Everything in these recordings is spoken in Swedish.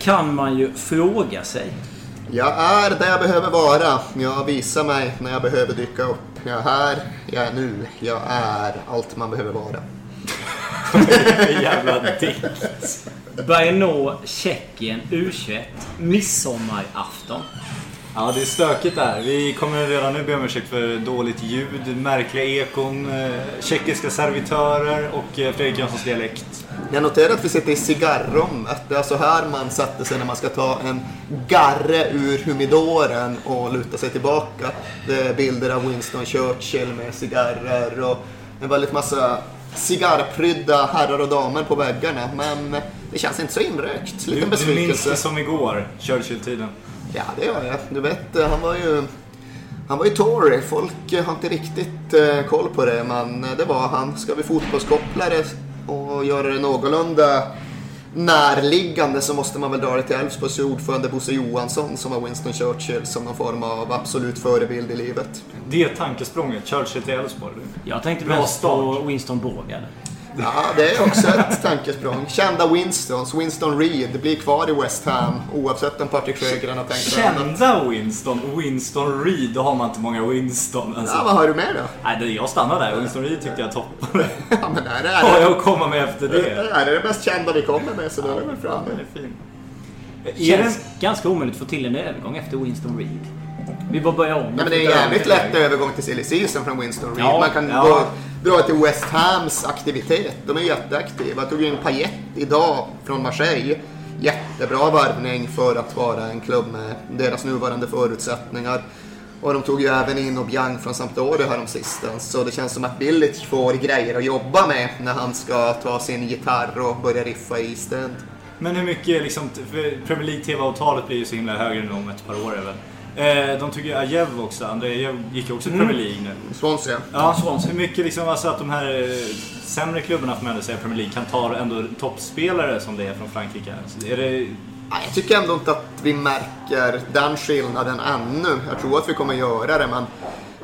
kan man ju fråga sig. Jag är där jag behöver vara. Jag visar mig när jag behöver dyka upp. Jag är här, jag är nu, jag är allt man behöver vara. Jävla dikt. Brno, Tjeckien, U21, midsommarafton. Ja, det är stökigt där. Vi kommer redan nu be om ursäkt för dåligt ljud, märkliga ekon, eh, tjeckiska servitörer och eh, Fredrik Jönssons dialekt. Jag noterar att vi sitter i cigarrummet. Det är så här man sätter sig när man ska ta en garre ur humidoren och luta sig tillbaka. Det är bilder av Winston Churchill med cigarrer och en väldigt massa cigarrprydda herrar och damer på väggarna. Men det känns inte så inrökt. Liten du minns besvikelse. det som igår, Churchill-tiden. Ja, det gör jag. Du vet, han var ju... Han var ju Tory. Folk har inte riktigt eh, koll på det, men det var han. Ska vi fotbollskoppla det och göra det någorlunda närliggande så måste man väl dra det till Elfsborgs ordförande Bosse Johansson som var Winston Churchill som någon form av absolut förebild i livet. Det tankesprånget, Churchill till Elfsborg. Jag tänkte Bra mest på. Winston Bågad. Ja, det är också ett tankesprång. Kända Winstons, Winston Reed, blir kvar i West Ham oavsett om Patrik Sjögren har tänkt. Kända Winston, Winston Reed, då har man inte många Winston. Alltså. Ja, vad har du med då? Nej, det- jag stannar där. Winston Reed tyckte jag toppade. Ja, men är det, har är jag det, att komma med efter det? är det det mest kända vi kommer med så då är det väl Ja, framme. den är fin. Är det, Känns ganska omöjligt att få till en övergång efter Winston Reed. Vi bara börjar om. Ja, men det är en jävligt lätt övergång till silly season från Winston Reed. Ja, Man kan ja. gå, dra till West Hams aktivitet. De är jätteaktiva. Jag tog in Payet idag från Marseille. Jättebra värvning för att vara en klubb med deras nuvarande förutsättningar. Och de tog ju även in Obiang från Sampdoria häromsistens. Så det känns som att Bilic får grejer att jobba med när han ska ta sin gitarr och börja riffa i East End. men hur mycket liksom, Premier League TV-avtalet blir ju så himla högre nu om ett par år även. Eh, de ju Ajev också, André Ajev gick ju också i Premier League nu. Swansea. Ja, hur mycket liksom, alltså att de här eh, sämre klubbarna får man ändå säga Premier League kan ta ändå toppspelare som det är från Frankrike. Alltså, är det, Jag tycker ändå inte att vi märker den skillnaden ännu. Jag tror att vi kommer göra det, men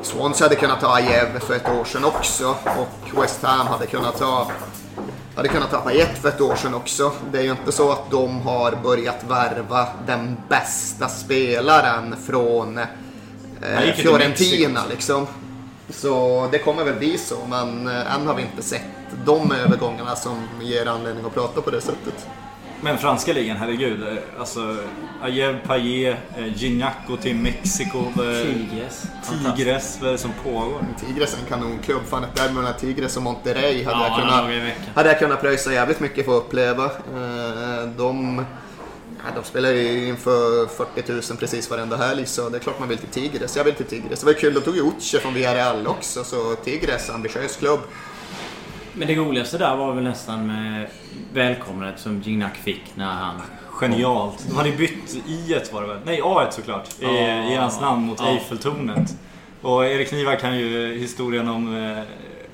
Swansea hade kunnat ta Ajev för ett år sedan också och West Ham hade kunnat ta hade kunnat ta Payet för ett år sedan också. Det är ju inte så att de har börjat värva den bästa spelaren från eh, Fiorentina liksom. Så det kommer väl bli så, men eh, än har vi inte sett de övergångarna som ger anledning att prata på det sättet. Men franska ligan, herregud. eh, Alltså, Ajev, Payet, eh, Gignac till Mexiko. eh, Tigres. Tigres, vad är det som pågår? Tigres är en kanonklubb. Fan ett derby mellan Tigres och Monterrey hade, Ja, jag kunnat, hade jag kunnat pröjsa jävligt mycket för att uppleva. De, ja, de spelar ju inför 40 000 precis varenda helg så det är klart man vill till Tigres. Jag vill till Tigres. Det var kul, de tog ju Uche från Villarreal också så Tigres, ambitiös klubb. Men det roligaste där var väl nästan med välkomnandet som Gignac fick när han... Genialt. De hade ju bytt i ett var det väl? Nej, A1 såklart. I, Ja. i hans namn mot Ja. Eiffeltornet. Och Erik Niva kan ju historien om eh,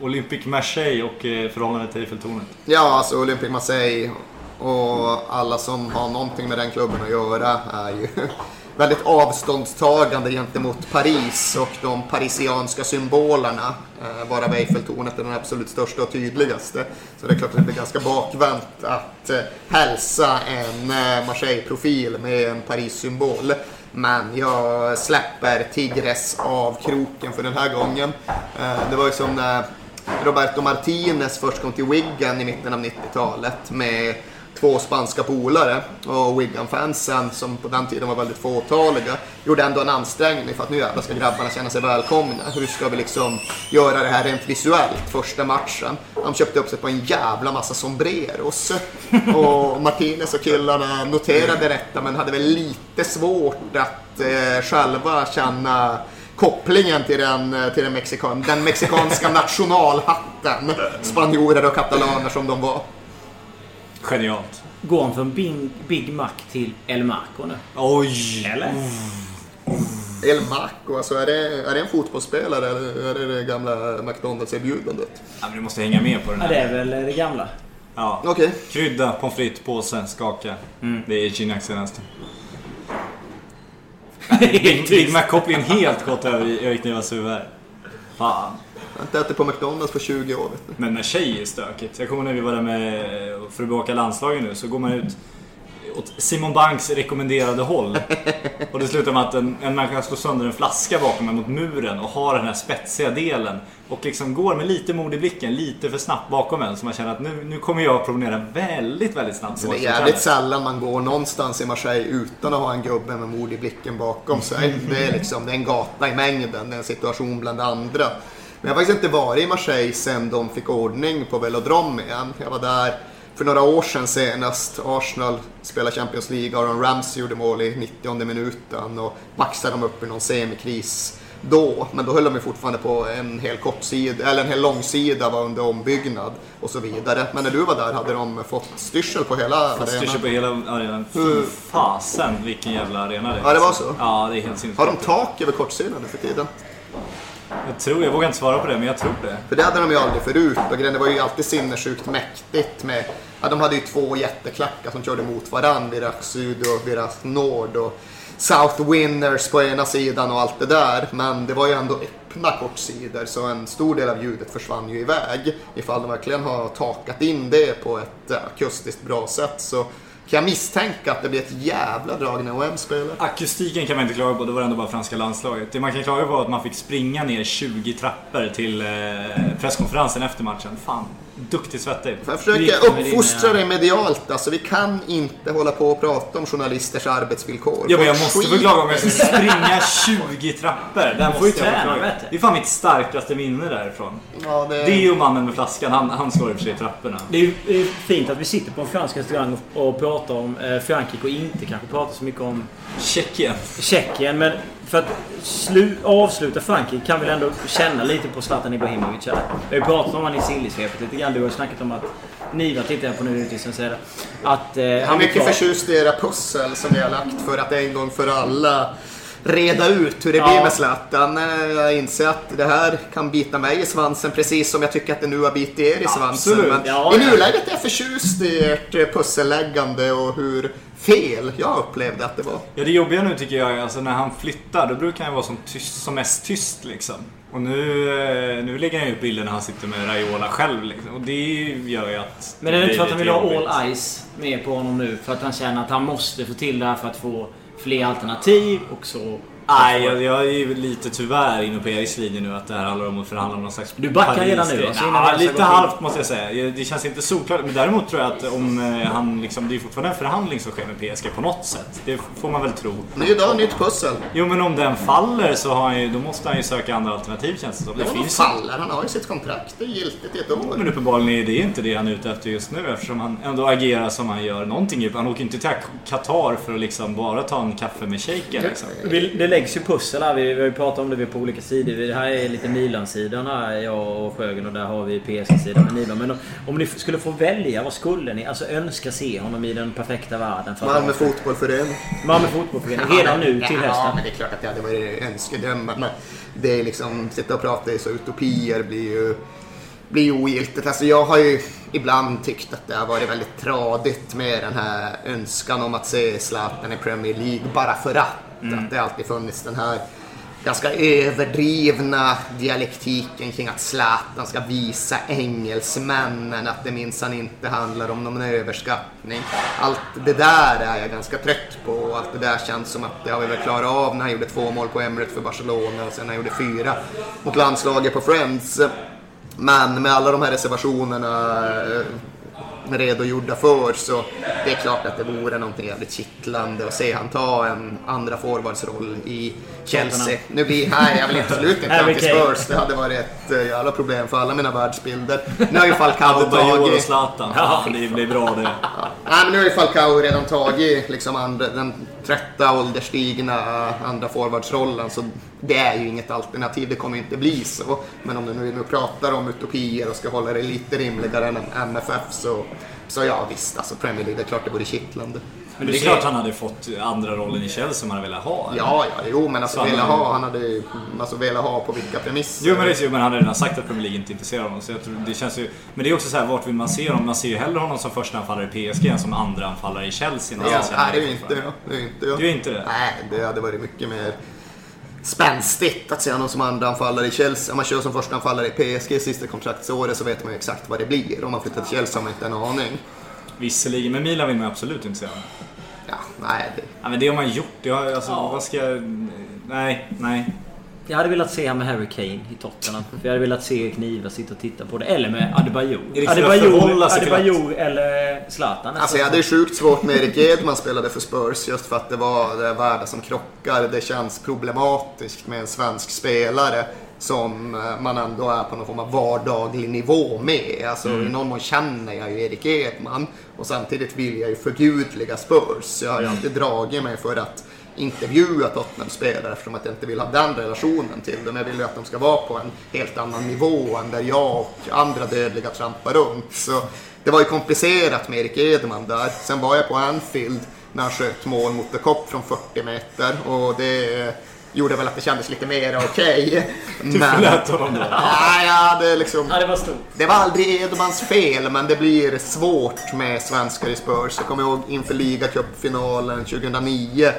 Olympic Marseille och eh, förhållandet till Eiffeltornet. Ja, alltså Olympique Marseille och alla som har någonting med den klubben att göra är ju väldigt avståndstagande gentemot Paris och de parisianska symbolerna. Eh, Varav Eiffeltornet är den absolut största och tydligaste. Så det är klart att det blir ganska bakvänt att eh, hälsa en eh, Marseille-profil med en Paris-symbol. Men jag släpper Tigres av kroken för den här gången. Eh, Det var ju som när Roberto Martinez först kom till Wigan i mitten av 90-talet med två spanska polare och Wigan-fansen som på den tiden var väldigt fåtaliga gjorde ändå en ansträngning för att nu jävlar ska grabbarna känna sig välkomna. Hur ska vi liksom göra det här rent visuellt första matchen? De köpte upp sig på en jävla massa sombreros och Martinez och killarna noterade detta men hade väl lite svårt att eh, själva känna kopplingen till den, eh, till den, mexikan, den mexikanska nationalhatten. Spanjorer och katalaner som de var. Genialt. Går han från Big, Big Mac till El Marco nu? Oj! Eller? El Maco, alltså är det, är det en fotbollsspelare eller är det det gamla McDonalds-erbjudandet? Ja, men du måste hänga med på den Ja, här. det är väl det gamla. Ja. Okej. Krydda, pommes frites, påse, skaka. Det är Gignacs senaste. Big, Mac-kopplingen helt gått över i Erik Nivas huvud här. Fan. Jag har inte ätit på McDonalds på 20 år. Men med tjej är stökigt. Jag kommer när vi var där med, för att bevaka landslagen nu, så går man ut åt Simon Banks rekommenderade håll. Och det slutar med att en, en människa slår sönder en flaska bakom mig mot muren och har den här spetsiga delen. Och liksom går med lite mod i blicken, lite för snabbt bakom en. Så man känner att nu, nu kommer jag att promenera väldigt, väldigt snabbt. Så det är jävligt sällan man går någonstans i Marseille utan att ha en gubbe med mod i blicken bakom sig. Det är liksom det är en gata i mängden, det är en situation bland andra. Men jag har faktiskt inte varit i Marseille sedan de fick ordning på Velodrom igen. Jag var där för några år sedan senast. Arsenal spelade Champions League, Aaron Ramsey gjorde mål i 90 minuten och baxade dem upp i någon semikris då. Men då höll de ju fortfarande på en hel kortsida, eller en hel långsida var under ombyggnad och så vidare. Men när du var där hade de fått styrsel på hela arenan. Styrsel på hela arenan. Fy fasen vilken jävla arena det är. Ja, det var så? Ja, det är helt sinnessjukt. Har de tak över kortsidan nu för tiden? Jag tror, jag vågar inte svara på det, men jag tror det. För det hade de ju aldrig förut och grejen, det var ju alltid sinnessjukt mäktigt med Ja, de hade ju två jätteklackar som körde mot varandra, deras Syd och deras Nord. Och South Winners på ena sidan och allt det där. Men det var ju ändå öppna kortsidor så en stor del av ljudet försvann ju iväg. Ifall de verkligen har takat in det på ett akustiskt bra sätt så kan jag misstänka att det blir ett jävla drag när OM spelar. Akustiken kan man inte klaga på, det var ändå bara franska landslaget. Det man kan klaga på var att man fick springa ner 20 trappor till eh, presskonferensen efter matchen. Fan, duktig svettig. Jag försöker uppfostra dig medialt. Alltså, vi kan inte hålla på och prata om journalisters arbetsvillkor. Ja, men jag måste förklara om jag ska springa 20 trappor. Där får ju måste jag träna, vet. Det är fan mitt starkaste minne därifrån. Ja, det... Det är ju mannen med flaskan, han, han slår i och för sig i trapporna. Det är ju det är ju fint att vi sitter på en fransk restaurang och, och pratar om eh, Frankrike och inte kanske pratar så mycket om Tjeckien. Tjeckien. Men för att slu, avsluta Frankrike kan vi ändå känna lite på Zlatan Ibrahimovic här. Vi har ju pratat om honom i Sillisvepet lite grann. Du har ju snackat om att Niva tittar jag på nu och säger Att eh, är han blir mycket förtjust i era pussel som ni har lagt för att en gång för alla reda ut hur det Ja. blir med Zlatan. Eh, Jag inser att det här kan bita mig i svansen precis som jag tycker att det nu har bitit er i svansen. Absolut. Men Ja, i nuläget är jag förtjust i ert eh, pusselläggande och hur fel jag upplevde att det var. Ja, det jobbiga nu tycker jag är alltså när han flyttar, då brukar han vara som, tyst, som mest tyst liksom. Och nu, eh, nu lägger han ju upp bilder när han sitter med Raiola själv liksom. Och det gör ju att... Men är det inte för att han vill ha all ice med på honom nu? För att han känner att han måste få till det här för att få fler alternativ och så... Nej, jag, jag är ju lite tyvärr inne på Eriks linje nu att det här handlar om att förhandla om någon slags Du backar Paris- redan nu, alltså, Ja, lite halvt måste jag säga. Det känns inte solklart. Men däremot tror jag att om eh, han liksom... Det är fortfarande en förhandling som sker med PSG på något sätt. Det får man väl tro. Ny dag, nytt pussel. Jo, men om den faller så har han ju, då måste han ju söka andra alternativ känns det som. Det Det finns faller, han har ju sitt kontrakt. Det är giltigt i ett år. Men uppenbarligen är det inte det han är ute efter just nu eftersom han ändå agerar som han gör. Någonting, han åker inte till Qatar för att liksom bara ta en kaffe med shejken liksom. Det läggs ju pussel här. Vi vi har ju pratat om det vi är på olika sidor. Det här är lite Milan-sidan här, jag och Sjögren. Och där har vi PSG-sidan med Niva. Men om, om ni skulle få välja, vad skulle ni alltså önska se honom i den perfekta världen? För Malmö fotbollförening. Malmö fotbollsförening. Redan nu till Ja, hösten. men det är klart att det hade varit önskedröm. Men det är liksom, sitta och prata i så utopier blir ju, blir ju ogiltigt. Alltså jag har ju ibland tyckt att det har varit väldigt tradigt med den här önskan om att se Zlatan i Premier League bara för att. Mm. Att det alltid funnits den här ganska överdrivna dialektiken kring att Zlatan ska visa engelsmännen att det minsann inte handlar om någon överskattning. Allt det där är jag ganska trött på och allt det där känns som att det har vi väl klarat av när han gjorde två mål på Emirates för Barcelona och sen när han gjorde fyra mot landslaget på Friends. Men med alla de här reservationerna eh, redogjorda för så det är klart att det vore någonting jävligt kittlande att se han ta en andra forwardsroll i Chelsea. Nu blir, nej jag vill absolut inte Kane. Spurs, det hade varit ett eh, jävla problem för alla mina världsbilder. Nu har ju Falcao Adebayor och tagit... Zlatan. Ja, det blir bra det. Nej men nu har ju Falcao redan tagit liksom andra, den trötta ålderstigna andra forwardsrollen så det är ju inget alternativ, det kommer ju inte bli så. Men om du nu, nu pratar om utopier och ska hålla det lite rimligare än MFF så, så ja visst, alltså Premier League, det är klart det vore kittlande. Men det är klart han hade fått andra rollen i Chelsea om han hade velat ha. eller? Ja, ja, jo men alltså velat ha, han hade alltså velat ha på vilka premisser. Jo men, det men han har redan sagt att Premier League inte är intresserad av honom. Så jag tror, det känns ju, men det är också så här, vart vill man se honom? Man ser ju hellre honom som första anfallare i PSG än som andra anfallare i Chelsea. Ja, nej, det är ju inte jag. Det är inte jag. Du är inte det? Nej, det hade varit mycket mer spänstigt att se honom som andra anfallare i Chelsea. Om man kör som första anfallare i PSG sista kontraktsåret så vet man ju exakt vad det blir. Om man flyttar till Chelsea har man inte en aning. Visserligen, men Milan vill man absolut inte se honom. nej. Det, Ja, men det har man gjort. Det har, alltså, Ja. vad ska jag... Nej, nej. Jag hade velat se han med Harry Kane i Tottenham. För jag hade velat se Kniva sitta och titta på det. Eller med Adebayor. Adebayor, Adebayor eller Zlatan. Alltså jag hade ju sjukt svårt med Erik Edman spelade för Spurs just för att det var det världar som krockar. Det känns problematiskt med en svensk spelare som eh, man ändå är på någon form av vardaglig nivå med. Alltså i någon mån känner jag ju Erik Edman och samtidigt vill jag ju förgudliga Spurs. Jag har ju alltid dragit mig för att intervjua Tottenham-spelare eftersom att jag inte vill ha den relationen till dem. Jag vill ju att de ska vara på en helt annan nivå än där jag och andra dödliga trampar runt. Så det var ju komplicerat med Erik Edman där. Sen var jag på Anfield när han sköt mål mot The Cop från 40 meter och det gjorde väl att det kändes lite mer okej. Du förlät honom då. Ja, ja, det är liksom... Ja, det var stort. Det var aldrig Edmans fel, men det blir svårt med svenskar i Spurs. Jag kommer ihåg inför ligacupfinalen 2009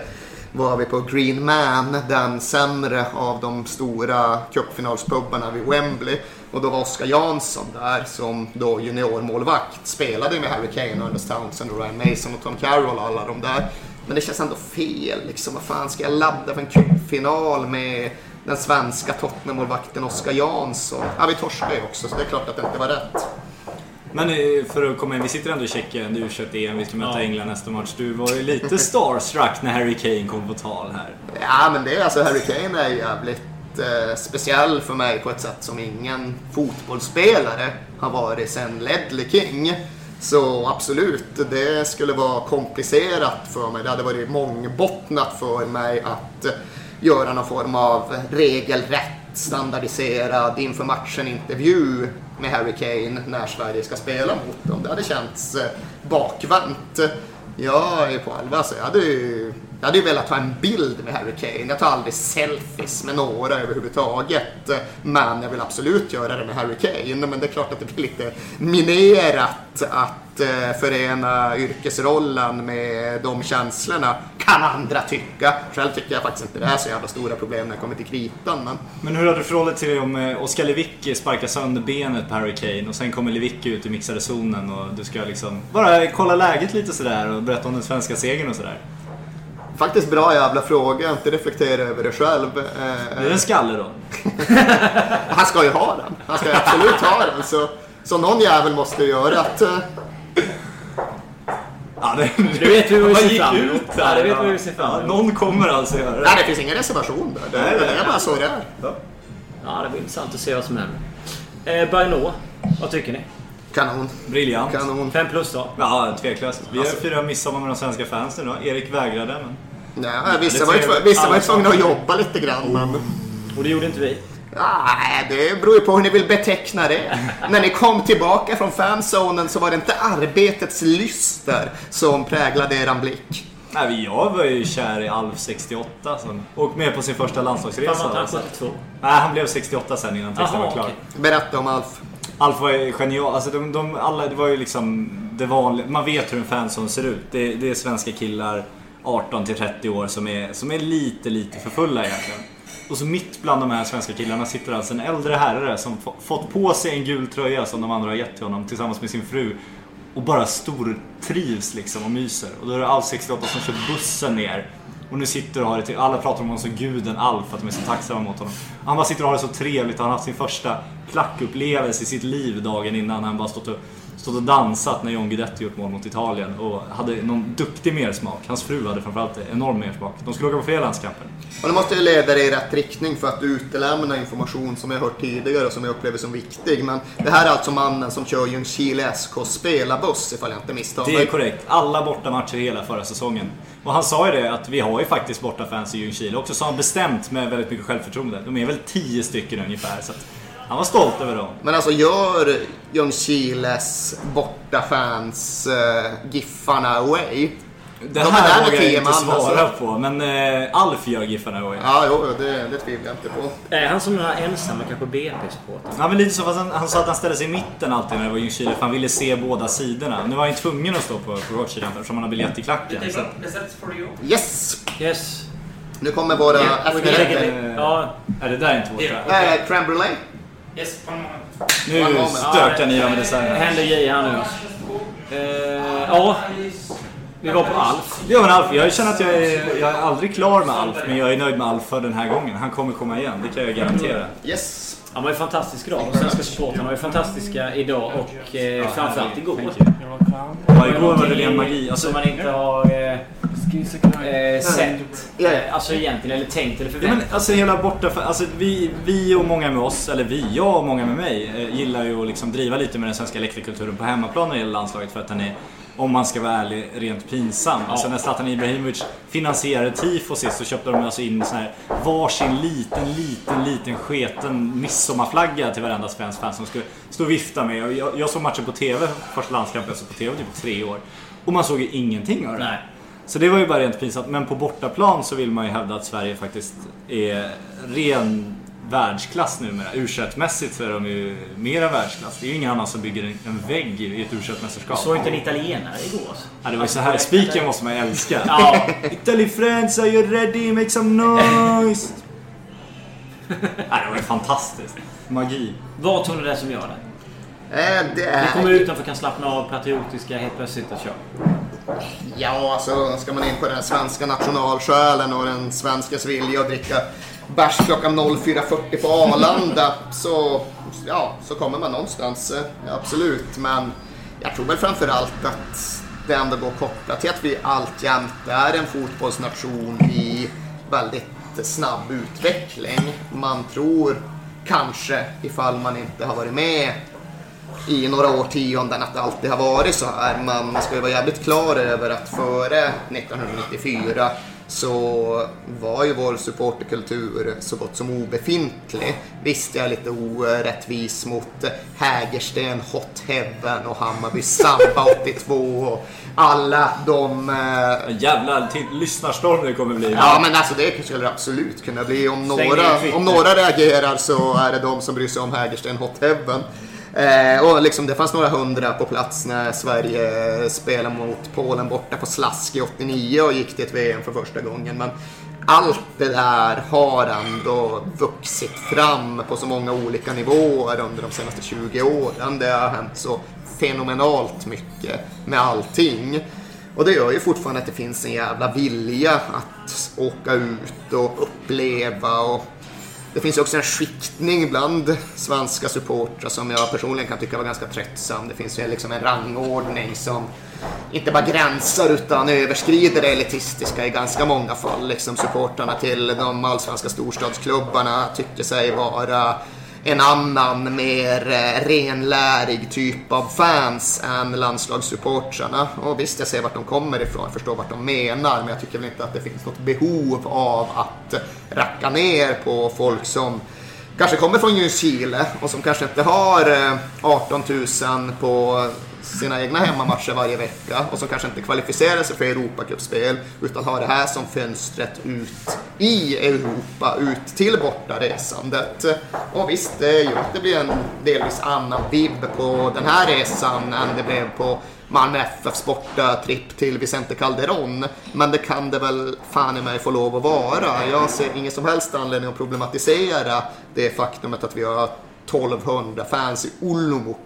var vi på Green Man, den sämre av de stora cupfinalspubbarna vid Wembley. Och då var Oskar Jansson där som då juniormålvakt. Spelade med Harry Kane, Ernest Townsend, och Ryan Mason och Tom Carroll och alla de där. Men det känns ändå fel liksom. Vad fan ska jag ladda för en cupfinal med den svenska Tottenham-målvakten Oskar Jansson? Ja, vi torskade ju också så det är klart att det inte var rätt. Men eh, för att komma in, vi sitter ändå i Tjeckien, du kör EM, vi ska möta Ja. England nästa match. Du var ju lite starstruck när Harry Kane kom på tal här. Ja, men det är alltså Harry Kane är jävligt eh, speciell för mig på ett sätt som ingen fotbollsspelare har varit sen Ledley King. Så absolut, det skulle vara komplicerat för mig. Det hade varit mångbottnat för mig att eh, göra någon form av regelrätt, standardiserad inför matchen-intervju med Harry Kane när Sverige ska spela mot dem. Det hade känts eh, bakvänt. Jag är på allvar så jag hade ju jag hade ju velat ta en bild med Harry Kane. Jag tar aldrig selfies med några överhuvudtaget. Men jag vill absolut göra det med Harry Kane. Men det är klart att det blir lite minerat att eh, förena yrkesrollen med de känslorna. Kan andra tycka. Själv tycker jag faktiskt inte det är så jävla stora problem när det kommer till kritan. Men Men hur hade du förhållit till dig om eh, Oskar Lewicki sparkar sönder benet på Harry Kane och sen kommer Lewicki ut i mixade zonen och du ska liksom bara kolla läget lite sådär och berätta om den svenska segern och sådär faktiskt bra jävla fråga. Har inte reflekterat över det själv. Eh, Är det en skalle då? Han ska ju ha den. Han ska ju absolut ha den. Så, så någon jävel måste ju göra att... eh, Ja, det, Du vet hur vi ser fram emot. Ja, det vet vi hur vi ser fram emot. någon kommer alltså göra det. Nej, det finns ingen reservation där. Det, det är bara så det är. Ja, det blir intressant att se vad som händer. Eh, Baino, vad tycker ni? Kanon. Briljant. Kanon. Fem plus då? Ja, tveklöst. Vi Alltså- firar midsommar med de svenska fansen då. Erik vägrade, men... Ja, vissa var ju vissa var ju tvungna att jobba lite grann. Men... Och det gjorde inte vi. Nej, det beror ju på hur ni vill beteckna det. När ni kom tillbaka från fanzonen så var det inte arbetets lyster som präglade eran blick. Nej, jag var ju kär i Alf 68 som åkte med på sin första landslagsresa. Fan han Så- 72? Nej, han blev 68 sen innan texten var klar. okej. Berätta om Alf. Alf var ju genial. Alltså de, de, alla, det var ju liksom det vanliga. Man vet hur en fanzone ser ut. Det, det är svenska killar 18 till 30 år som är, som är lite, lite för fulla egentligen. Och så mitt bland de här svenska killarna sitter alltså en äldre herre som fått på sig en gul tröja som de andra har gett till honom tillsammans med sin fru. Och bara stor trivs liksom och myser. Och då är det Alf 68 som kör bussen ner. Och nu sitter och har det till, alla pratar om honom som guden Alf, att de är så tacksamma mot honom. Han bara sitter och har det så trevligt, han har haft sin första klackupplevelse i sitt liv dagen innan. Han bara stått och, stått och dansat när John Guidetti gjort mål mot Italien och hade någon duktig mersmak. Hans fru hade framförallt enorm mersmak. De skulle åka på fler landskamper. Och det måste ju leda dig i rätt riktning för att du utelämnar information som jag hört tidigare och som jag upplever som viktig. Men det här är alltså mannen som kör Ljungskile SKs spelarbuss ifall jag inte misstar Det är mig. korrekt. Alla bortamatcher hela förra säsongen. Och han sa ju det att vi har ju faktiskt bortafans i Ljungskile också, sa han bestämt med väldigt mycket självförtroende. De är väl 10 stycken ungefär. Så att han var stolt över dem. Men alltså gör Ljungskiles bortafans uh, Giffarna away? Det De är här vågar jag inte man, svara alltså. på, men eh, Alf gör Giffarna Away. Ja, jo, det, det tvivlar jag inte på. Är han som den här ensamma kanske BP-supporten? Ja, men lite så, fast han, han sa att han ställde sig i mitten alltid när det var Ljungskile för han ville se båda sidorna. Nu var han ju tvungen att stå på, Rothschild eftersom han har biljett i klacken. Så. Yes! Yes. Nu kommer våra vi efterrätter. Ja, Är det där är inte vårt tror jag. Äh, crème brûlée. Yes. Nu stökar ni med det designen. händer grejer här nu. Eh, ja, Vi var på Alf. Ja men Alf, jag känner att jag är, jag är aldrig klar med Alf, men jag är nöjd med Alf för den här gången. Han kommer komma igen, det kan jag garantera. Yes. Han var ju fantastisk idag. De svenska supportrarna var ju fantastiska idag och eh, framförallt igår. Ja, igår var det ren magi. Alltså, man inte har eh, eh, sett. Eh, alltså egentligen, eller tänkt eller Ja, men förväntat alltså hela borta, alltså vi, vi och många med oss, eller vi, jag och många med mig, eh, gillar ju att liksom driva lite med den svenska läktarkulturen på hemmaplan när det gäller landslaget för att den är, om man ska vara ärlig, rent pinsam. Alltså när Zlatan Ibrahimovic finansierade tifo sist så köpte de alltså in sån här varsin liten, liten, liten sketen midsommarflagga till varenda svensk fan som skulle stå och vifta med. Och jag, jag såg matchen på TV, första landskampen, jag såg på TV typ tre år. Och man såg ju ingenting av det. Nej. Så det var ju bara rent pinsamt. Men på bortaplan så vill man ju hävda att Sverige faktiskt är ren världsklass numera. u mässigt så är de ju mera världsklass. Det är ju ingen annan som bygger en, vägg i ett u mästerskap Såg inte en italienare igår? Ja, det var ju så här. Spiken måste man ju älska. Ja. Italy friends, are you ready? Make some noise! Nej, det var ju fantastiskt. Magi. Vad tror ni det är som gör det? Eh, det är... Vi kommer utanför kan slappna av patriotiska helt plötsligt och köra. Ja, alltså ska man in på den svenska nationalsjälen och den svenskas vilja att dricka bärs klockan 04.40 på Arlanda så, ja, så kommer man någonstans. Eh, absolut, men jag tror väl framför allt att det ändå går kopplat till att vi alltjämt är en fotbollsnation i väldigt snabb utveckling. Man tror kanske, ifall man inte har varit med i några årtionden att det alltid har varit så här. Man ska ju vara jävligt klar över att före 1994 så var ju vår supporterkultur så gott som obefintlig. Visst, jag är lite orättvis mot Hägersten, Hot Heaven och Hammarby Samba 82 och alla de eh, jävla lyssnarstorm det kommer bli. Ja men alltså det skulle det absolut kunna bli. Om några, om några reagerar så är det de som bryr sig om Hägersten Hot Heaven. Eh, och liksom, det fanns några hundra på plats när Sverige spelade mot Polen borta på Slask i 89 och gick till ett VM för första gången. Men allt det där har ändå vuxit fram på så många olika nivåer under de senaste 20 åren. Det har hänt så fenomenalt mycket med allting. Och det gör ju fortfarande att det finns en jävla vilja att åka ut och uppleva. Och det finns också en skiktning bland svenska supportrar som jag personligen kan tycka var ganska tröttsam. Det finns ju liksom en rangordning som inte bara gränsar utan överskrider det elitistiska i ganska många fall. Liksom supportrarna till de allsvenska storstadsklubbarna tycker sig vara en annan, mer eh, renlärig typ av fans än landslagssupportrarna. Och visst, jag ser vart de kommer ifrån, förstår vart de menar, men jag tycker väl inte att det finns något behov av att racka ner på folk som kanske kommer från Ljungskile och som kanske inte har eh, 18 000 på sina egna hemmamatcher varje vecka och som kanske inte kvalificerar sig för Europacupspel utan har det här som fönstret ut i Europa, ut till bortaresandet. Och visst, det gör att det blir en delvis annan vibb på den här resan än det blev på Malmö FFs borta tripp till Vicente Calderon. Men det kan det väl fan i mig få lov att vara. Jag ser ingen som helst anledning att problematisera det faktumet att vi har 1200 fans i Olomouc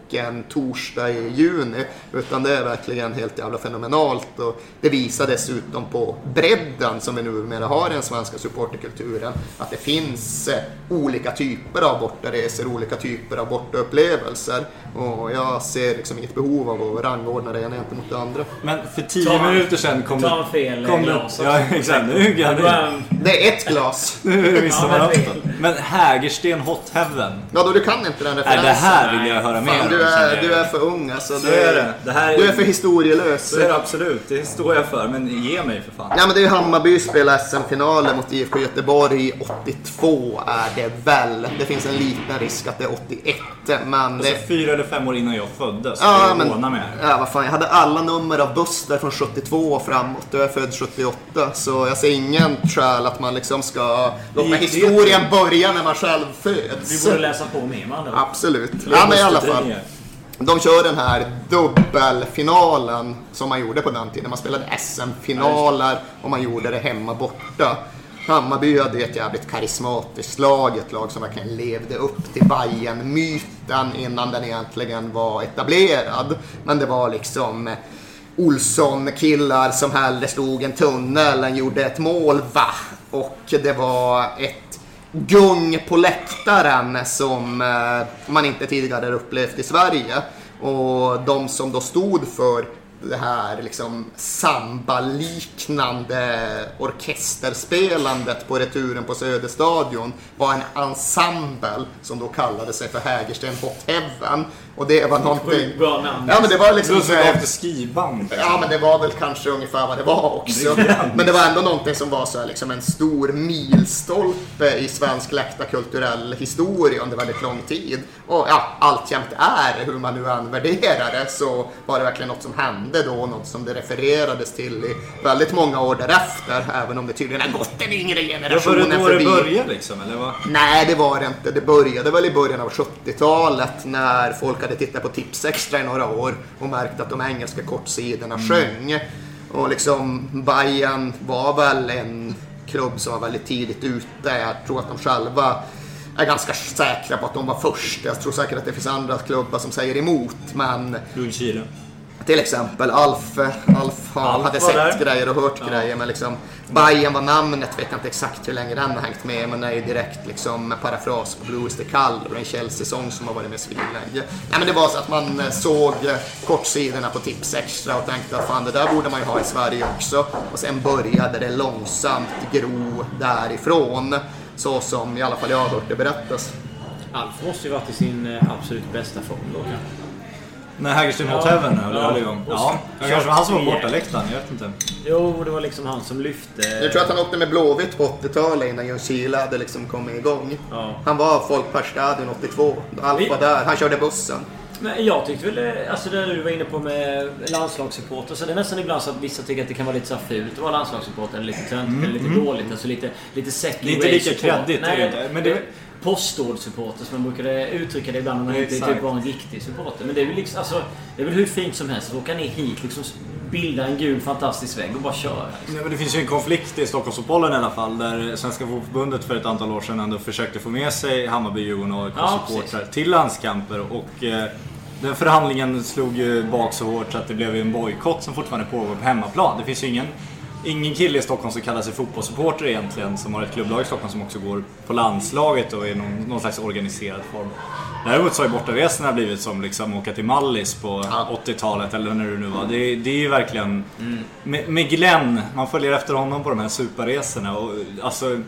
torsdag i juni. Utan det är verkligen helt jävla fenomenalt. Och det visar dessutom på bredden som vi numera har i den svenska supporterkulturen. Att det finns eh, olika typer av bortaresor, olika typer av bortaupplevelser. Och jag ser liksom inget behov av att rangordna det ena gentemot det andra. Men för 10 Ta- minuter sedan kom Ta en fel kom glas det, också. Ja, exakt. Nu kan Det det. Det är ett glas. Nu men fel. det. Men Hägersten Hot Heaven. Ja, då du kan inte den Nej, referensen. det här vill jag höra mer Fan, om, du, är, du är för ung alltså. Så Du är det. det här, Du är för historielös. Så är det absolut. Det står jag för. Men ge mig för fan. Ja men det är ju Hammarby spelar SM-finalen mot IFK Göteborg 82 är det väl. Det finns en liten risk att det är 81 men Alltså det... eller fem år innan jag föddes. Ja men... med. Ja vad fan, jag hade alla nummer av Buster från 72 och framåt. Jag är född 78 så jag ser ingen skäl att man liksom ska låta Det- historien börja när man själv Vi föds. borde läsa på mer med andra ord. Absolut. Ja men i alla fall. De kör den här dubbelfinalen som man gjorde på den tiden. Man spelade SM-finaler och man gjorde det hemma borta. Hammarby hade ju ett jävligt karismatiskt lag, ett lag som verkligen levde upp till bayern myten innan den egentligen var etablerad. Men det var liksom Olsson-killar som hellre slog en tunnel än gjorde ett mål, va? Och det var ett gung på läktaren som eh, man inte tidigare upplevt i Sverige. Och de som då stod för det här liksom sambaliknande orkesterspelandet på returen på Söderstadion var en ensemble som då kallade sig för Hägersten Hot Heaven. Och det var någonting... Sjukt bra namn. Ja men det var liksom... Så efter skiband. Ja men det var väl kanske ungefär vad det var också. Men det var ändå någonting som var så här, liksom en stor milstolpe i svensk läktarkulturell historia under väldigt lång tid. Och ja, alltjämt är, hur man nu än värderar det, så var det verkligen något som hände då, något som det refererades till i väldigt många år därefter, även om det tydligen har gått den yngre Ja, var generationen det då förbi. det började liksom? Eller vad? Nej, det var det inte. Det började väl i början av 70-talet när folk hade tittat på Tips Extra i några år och märkt att de engelska kortsidorna sjöng. Och liksom Bayern var väl en klubb som var väldigt tidigt ute. Jag tror att de själva är ganska säkra på att de var först. Jag tror säkert att det finns andra klubbar som säger emot, men Ljungskile. Till exempel Alf, Alf, har- Alf hade sett där. grejer och hört grejer men liksom Bayern var namnet, vet jag inte exakt hur länge den har hängt med men det är ju direkt liksom parafras på Blue is the color och en Chelsea-sång som har varit med svinlänge. Nej men det var så att man eh, såg eh, kortsidorna på Tips Extra och tänkte att fan det där borde man ju ha i Sverige också. Och sen började det långsamt gro därifrån. Så som i alla fall jag har hört det berättas. Alf måste ju varit i sin eh, absolut bästa form då kanske. När Hägersten Hot Ja. Heaven höll Ja. höll igång. Ja, det kanske var han som var Ja. borta läktaren, jag vet inte. Jo, det var liksom han som lyfte... Jag tror att han åkte med Blåvitt på 80-talet innan Ljungskile hade liksom kommit igång. Ja. Han var Folkparkstadion 82. Alf var där. Han körde bussen. Men jag tyckte väl, eh, alltså det du var inne på med landslagssupporter, så det är nästan ibland så att vissa tycker att det kan vara lite så fult att vara landslagssupporter, eller lite töntigt, eller lite dåligt, alltså lite, lite second grade lika kreddigt. Men det- Postordsupporter som man brukade uttrycka det ibland när man inte Exakt. typ var en riktig supporter. Men det är väl liksom, alltså, det är väl hur fint som helst att åka ner hit, liksom bilda en gul fantastisk vägg och bara köra. Liksom. Nej, men det finns ju en konflikt i Stockholmsfotbollen i alla fall där Svenska Fotbollförbundet för ett antal år sedan ändå försökte få med sig Hammarby, Djurgården och Ja, AIK-supportrar till landskamper och eh, den förhandlingen slog ju bak så hårt så att det blev en bojkott som fortfarande pågår på hemmaplan. Det finns ju ingen, ingen kille i Stockholm som kallar sig fotbollssupporter egentligen som har ett klubblag i Stockholm som också går på landslaget och i någon, någon slags organiserad form. Däremot så har ju bortaresorna blivit som liksom åka till Mallis på 80-talet eller när det nu var. Det, det är ju verkligen... Med, med Glenn, man följer efter honom på de här superresorna och alltså...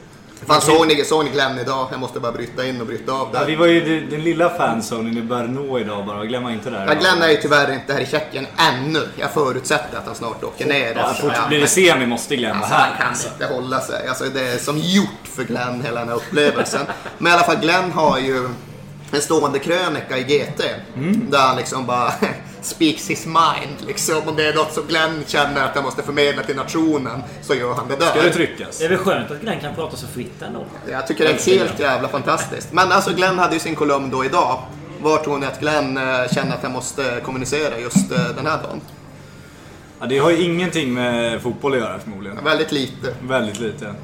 Fan, såg ni, såg ni Glenn idag? Jag måste bara bryta in och bryta av Ja, vi där. var ju den, lilla fanzonen i Brno idag bara, glöm inte det. Ja, Glenn är ju tyvärr inte här i Tjeckien ännu. Jag förutsätter att han snart åker ner. Ja, Alltså, fort ja, blir det semi måste Glenn vara Alltså, han här. kan Alltså. inte hålla sig. Alltså, det är som gjort för Glenn, hela den här upplevelsen. Men i alla fall, Glenn har ju en stående krönika i GT. Mm. Där han liksom bara speaks his mind. Liksom. Om det är något som Glenn känner att han måste förmedla till nationen så gör han det där. Ska det tryckas? Det är väl skönt att Glenn kan prata så fritt ändå. Jag tycker det är helt jävla fantastiskt. Men alltså Glenn hade ju sin kolumn då idag. Var tror ni att Glenn eh, känner att han måste kommunicera just eh, den här dagen? Ja, det har ju ingenting med fotboll att göra förmodligen. Väldigt lite. Väldigt lite.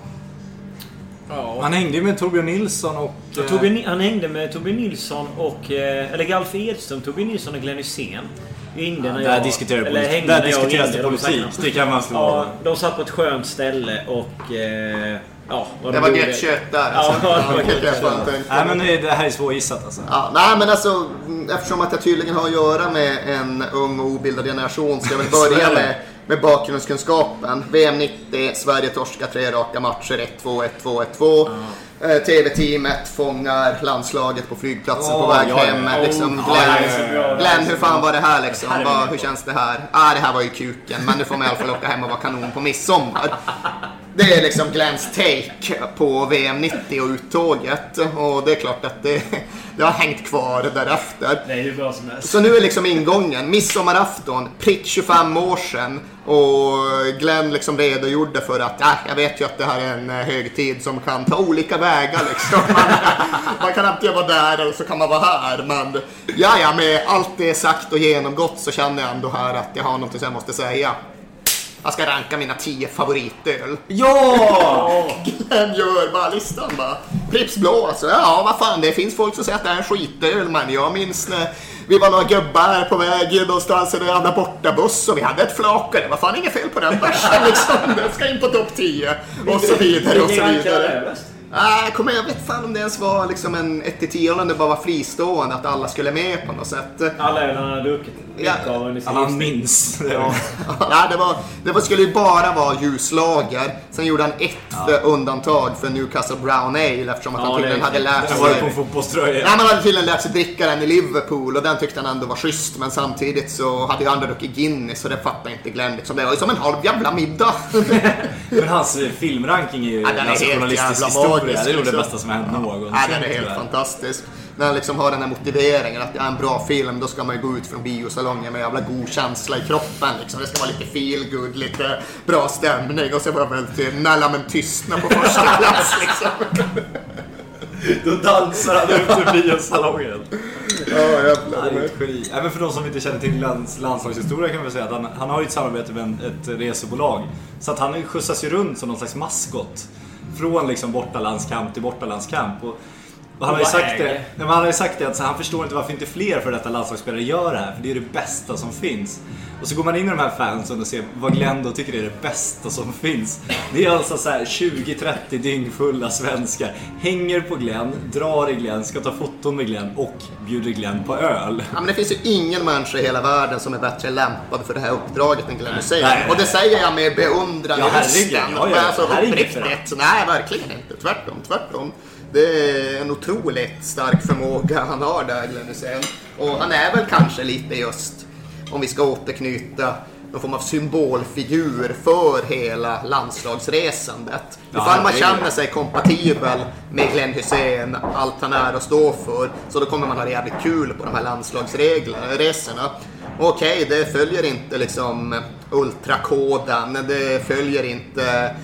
Ja. Han hängde ju med Torbjörn Nilsson och... Ja, eh, Torbjörn, han hängde med Torbjörn Nilsson och... eh, Eller Galf Edström, Torbjörn Nilsson och Glenn Hysén. Ringde när Där jag... diskuterar eller politik. hängde Där när jag diskuteras det De politik. satt- Det kan man slå. Ja, de satt på ett skönt ställe och... Eh, ja, vad Det de var gött kött där. Ja, Alltså. det var Ja, gött det kött. jag tänka Nej men det här är svårgissat alltså. Ja, nej men alltså mm, eftersom att jag tydligen har att göra med en ung och obildad generation ska jag väl börja Så med, med bakgrundskunskapen. VM 90, Sverige torskar tre raka matcher, 1-2, 1-2, 1-2. Eh, TV-teamet fångar landslaget på flygplatsen på Åh, väg ja, ja. hem. Liksom, Ja, Glenn, ja. Glenn, hur fan var det här liksom? Det här min hur känns det här? Ah, det här var ju kuken, men nu får man i alla fall åka hem och vara kanon på midsommar. Det är liksom Glenns take på VM 90 och uttåget. Och det är klart att det, det har hängt kvar därefter. Det är bra som helst. Så nu är liksom ingången, midsommarafton, prick 25 år sedan. Och Glenn liksom redogjorde för att, äh, jag vet ju att det här är en eh, högtid som kan ta olika vägar liksom. Man, man kan antingen vara där eller så kan man vara här. Men ja, ja, med allt det sagt och genomgått så känner jag ändå här att jag har något som jag måste säga. Jag ska ranka mina 10 favoritöl. Ja! Glenn gör bara listan bara. Pripps blå alltså. Ja, vad fan, det finns folk som säger att det är en skitöl, men jag minns när vi var några gubbar här på väg någonstans i en jävla bortabuss och vi hade ett flak och det var fan inget fel på den bärsen liksom. Den ska in på topp 10 och så vidare och så vidare. Nej, jag kommer- jag vet fan om det ens var liksom en 1-10 eller om det bara var fristående att alla skulle med på något sätt. Alla öl han har druckit Ja. livstid. minns. Ja. Nej, det, var, det var, skulle ju bara vara ljuslager. Sen gjorde han ett undantag för Newcastle Brown Ale eftersom att Ja, han det tydligen hade lärt Den var sig... på en fotbollströja. Nej, man hade tydligen lärt sig dricka den i Liverpool och den tyckte han ändå var schysst. Men samtidigt så hade ju andra druckit Guinness och det fattade inte Glenn. Liksom. Det var ju som en halv jävla middag. Men hans filmranking är ju Ja, den är helt journalistisk jävla historia. Magisk, Det är nog det bästa som har hänt någonsin. Ja, den är helt fantastisk. När han liksom har den här motiveringen att det är en bra film, då ska man ju gå ut från biosalongen med jävla god känsla i kroppen. Liksom. Det ska vara lite feel good, lite bra stämning och så det väl till Nalla men tystna på första plats. Liksom. Då dansar han ut ur biosalongen. Ja, jävlar. Han är ett geni. Även för de som inte känner till lands, landslagshistoria kan vi säga att han, han har ju ett samarbete med en, ett resebolag. Så att han skjutsas ju runt som någon slags maskot. Från liksom bortalandskamp till bortalandskamp. Och, han, har ju sagt det, han har ju sagt det att så han förstår inte varför inte fler för detta landslagsspelare gör det här. För det är det bästa som finns. Och så går man in i de här fansen och ser vad Glenn då tycker är det bästa som finns. Det är alltså så här 20-30 dyngfulla svenskar. Hänger på Glenn, drar i Glenn, ska ta foton med Glenn och bjuder Glenn på öl. Ja, men det finns ju ingen människa i hela världen som är bättre lämpad för det här uppdraget än Glenn Hysén. Nej, nej, Och det säger jag med beundran Ja, i rösten. Ja, ja, alltså, det här är inget uppriktigt. Nej, verkligen inte. Tvärtom, tvärtom. Det är en otroligt stark förmåga han har där, Glenn Hysén. Och han är väl kanske lite just, om vi ska återknyta, någon form av symbolfigur för hela landslagsresandet. Ja, Ifall man känner sig kompatibel med Glenn Hysén, allt han är och står för, så då kommer man ha det jävligt kul på de här landslagsresorna. Okej, det följer inte liksom ultrakoden, det följer inte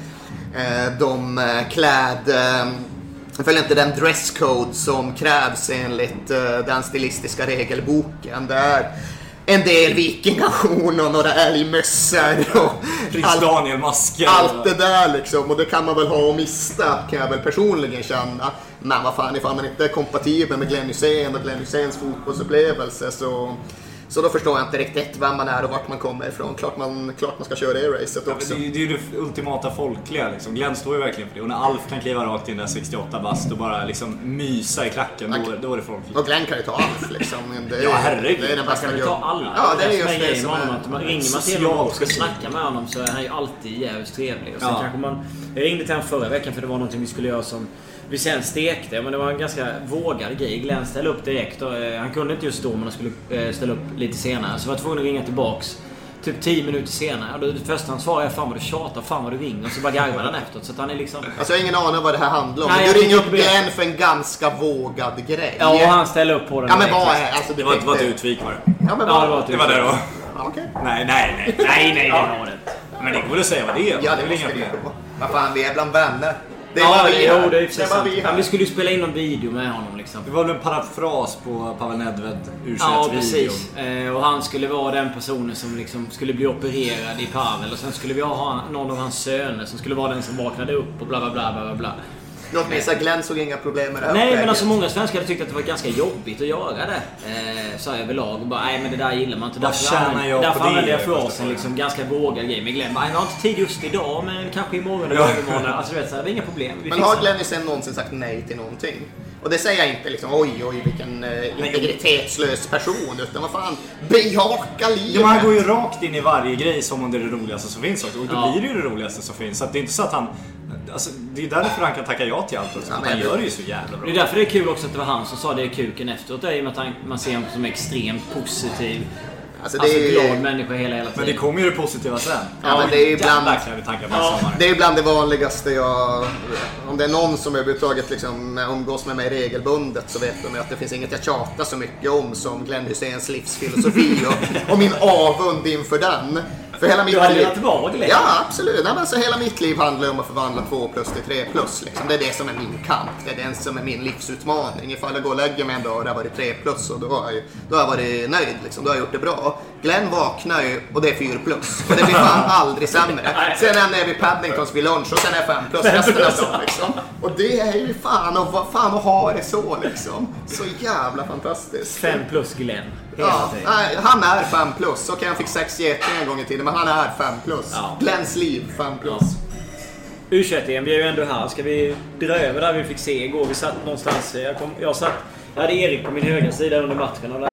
eh, de eh, kläd... Eh, det följer inte den dresscode som krävs enligt eh, den stilistiska regelboken. Det är en del vikingahorn och några älgmössor och allt- allt det där liksom. Och det kan man väl ha och mista kan jag väl personligen känna. Men vad fan, ifall man inte är kompatibel med Glenn Hysén och Glenn Hyséns fotbollsupplevelse så, så då förstår jag inte riktigt vem man är och vart man kommer ifrån. Klart man, klart man ska köra det racet Ja, också. det, är ju- det är ju det ultimata folkliga liksom. Glenn står ju verkligen för det. Och när Alf kan kliva rakt in där 68 bast och bara liksom mysa i klacken, då, är- då är det folkligt. Och Glenn kan ju ta allt liksom. Det är, Ja, herregud. Det är den bästa kan gubben. ta alla. Ja, det är som just det som är... Att man ringer man till honom och ska snacka med honom så är han ju alltid jävligt trevlig. Och sen Ja. kanske man, jag ringde till honom förra veckan för det var någonting vi skulle göra som vi sen stekte. Men det var en ganska vågad grej. Glenn ställde upp direkt. Och, eh, han kunde inte just då men han skulle eh, ställa upp lite senare. Så jag var tvungen att ringa tillbaks. Typ 10 minuter senare. Och då, det första han svarade är Fan vad du tjatar, fan vad du ringer. Och så bara garvade han efteråt. Så att han är liksom... Alltså jag har ingen aning om vad det här handlar om. Nej, men du ringer upp inte det. Glenn för en ganska vågad grej. Ja, och han ställde upp på den Ja men vad är... Alltså, Det var, det var ett det- utvik var det. Ja men Ja, det var ett Det var det då. Ja, okej. Nej, nej, nej. Nej, nej, det var det inte. Men det går väl att säga vad det är. Ja, är det väl måste inga det problem. Vad fan, vi är bland vänner. Det är ja, vi jo, det är bara sant. vi Men vi skulle ju spela in någon video med honom liksom. Det var väl en parafras på Pavel Nedved u Ja, precis. Eh, och han skulle vara den personen som liksom skulle bli opererad i Pavel. Och sen skulle vi ha någon av hans söner som skulle vara den som vaknade upp och bla bla bla bla bla, Låt mig säga, Glenn såg inga problem med det här Nej men alltså många svenskar hade tyckt att det var ganska jobbigt att göra det. Eh, så överlag. Och bara, nej men det där gillar man inte. Vad tjänar jag på Därför det, använde jag frasen liksom ganska vågad grej med Glenn. Bara, Jag har inte tid just idag men kanske imorgon eller övermorgon. Alltså du vet, så här, det är inga problem. Vi Men har. Glenn Hysén någonsin sagt nej till någonting? Och det säger jag inte liksom oj oj vilken eh, integritetslös person utan vad fan bejaka livet. Ja, men han går ju rakt in i varje grej som om det är det roligaste som finns också. Och då Ja. blir det ju det roligaste som finns. Så att det är inte så att han... Alltså, det är därför han kan tacka ja till allt också. Ja, han gör det ju så jävla bra. Det är därför det är kul också att det var han som sa det i kuken efteråt. I och med att han, man ser honom som extremt positiv. Alltså, Alltså, det är- glad människa hela, hela tiden. Men det kommer ju det positiva sen. Ja, men det är på Ja. Det är ibland det vanligaste jag... Om det är någon som överhuvudtaget liksom umgås med mig regelbundet så vet de ju att det finns inget jag tjatar så mycket om som Glenn Hyséns livsfilosofi och, och min avund inför den. För hela mitt Du hade liv... velat vara Glenn? Ja, absolut. Nej, alltså, hela mitt liv handlar om att förvandla 2 plus till 3 plus. Liksom. Det är det som är min kamp. Det är den som är min livsutmaning. Ifall jag går och lägger mig en dag och det har varit 3 plus och då har jag, då har jag varit nöjd. Liksom. Då har jag gjort det bra. Glenn vaknar ju och det är 4 plus. För det blir fan aldrig sämre. Sen är nere vid Paddingtons vid lunch och sen är jag 5 plus resten av dagen. Liksom. Och det är ju fan att, fan att ha det så liksom. Så jävla fantastiskt. 5 plus Glenn. Ja, nej, han är 5 plus. Okej, han fick 6 getingar en gång i tiden, men han är 5 plus. Ja. Glens liv 5 plus. u em vi är ju ändå här. Ska vi dra över där vi fick se igår? Vi satt någonstans... Jag, kom, jag, satt, jag hade Erik på min högra sida under matchen. Och där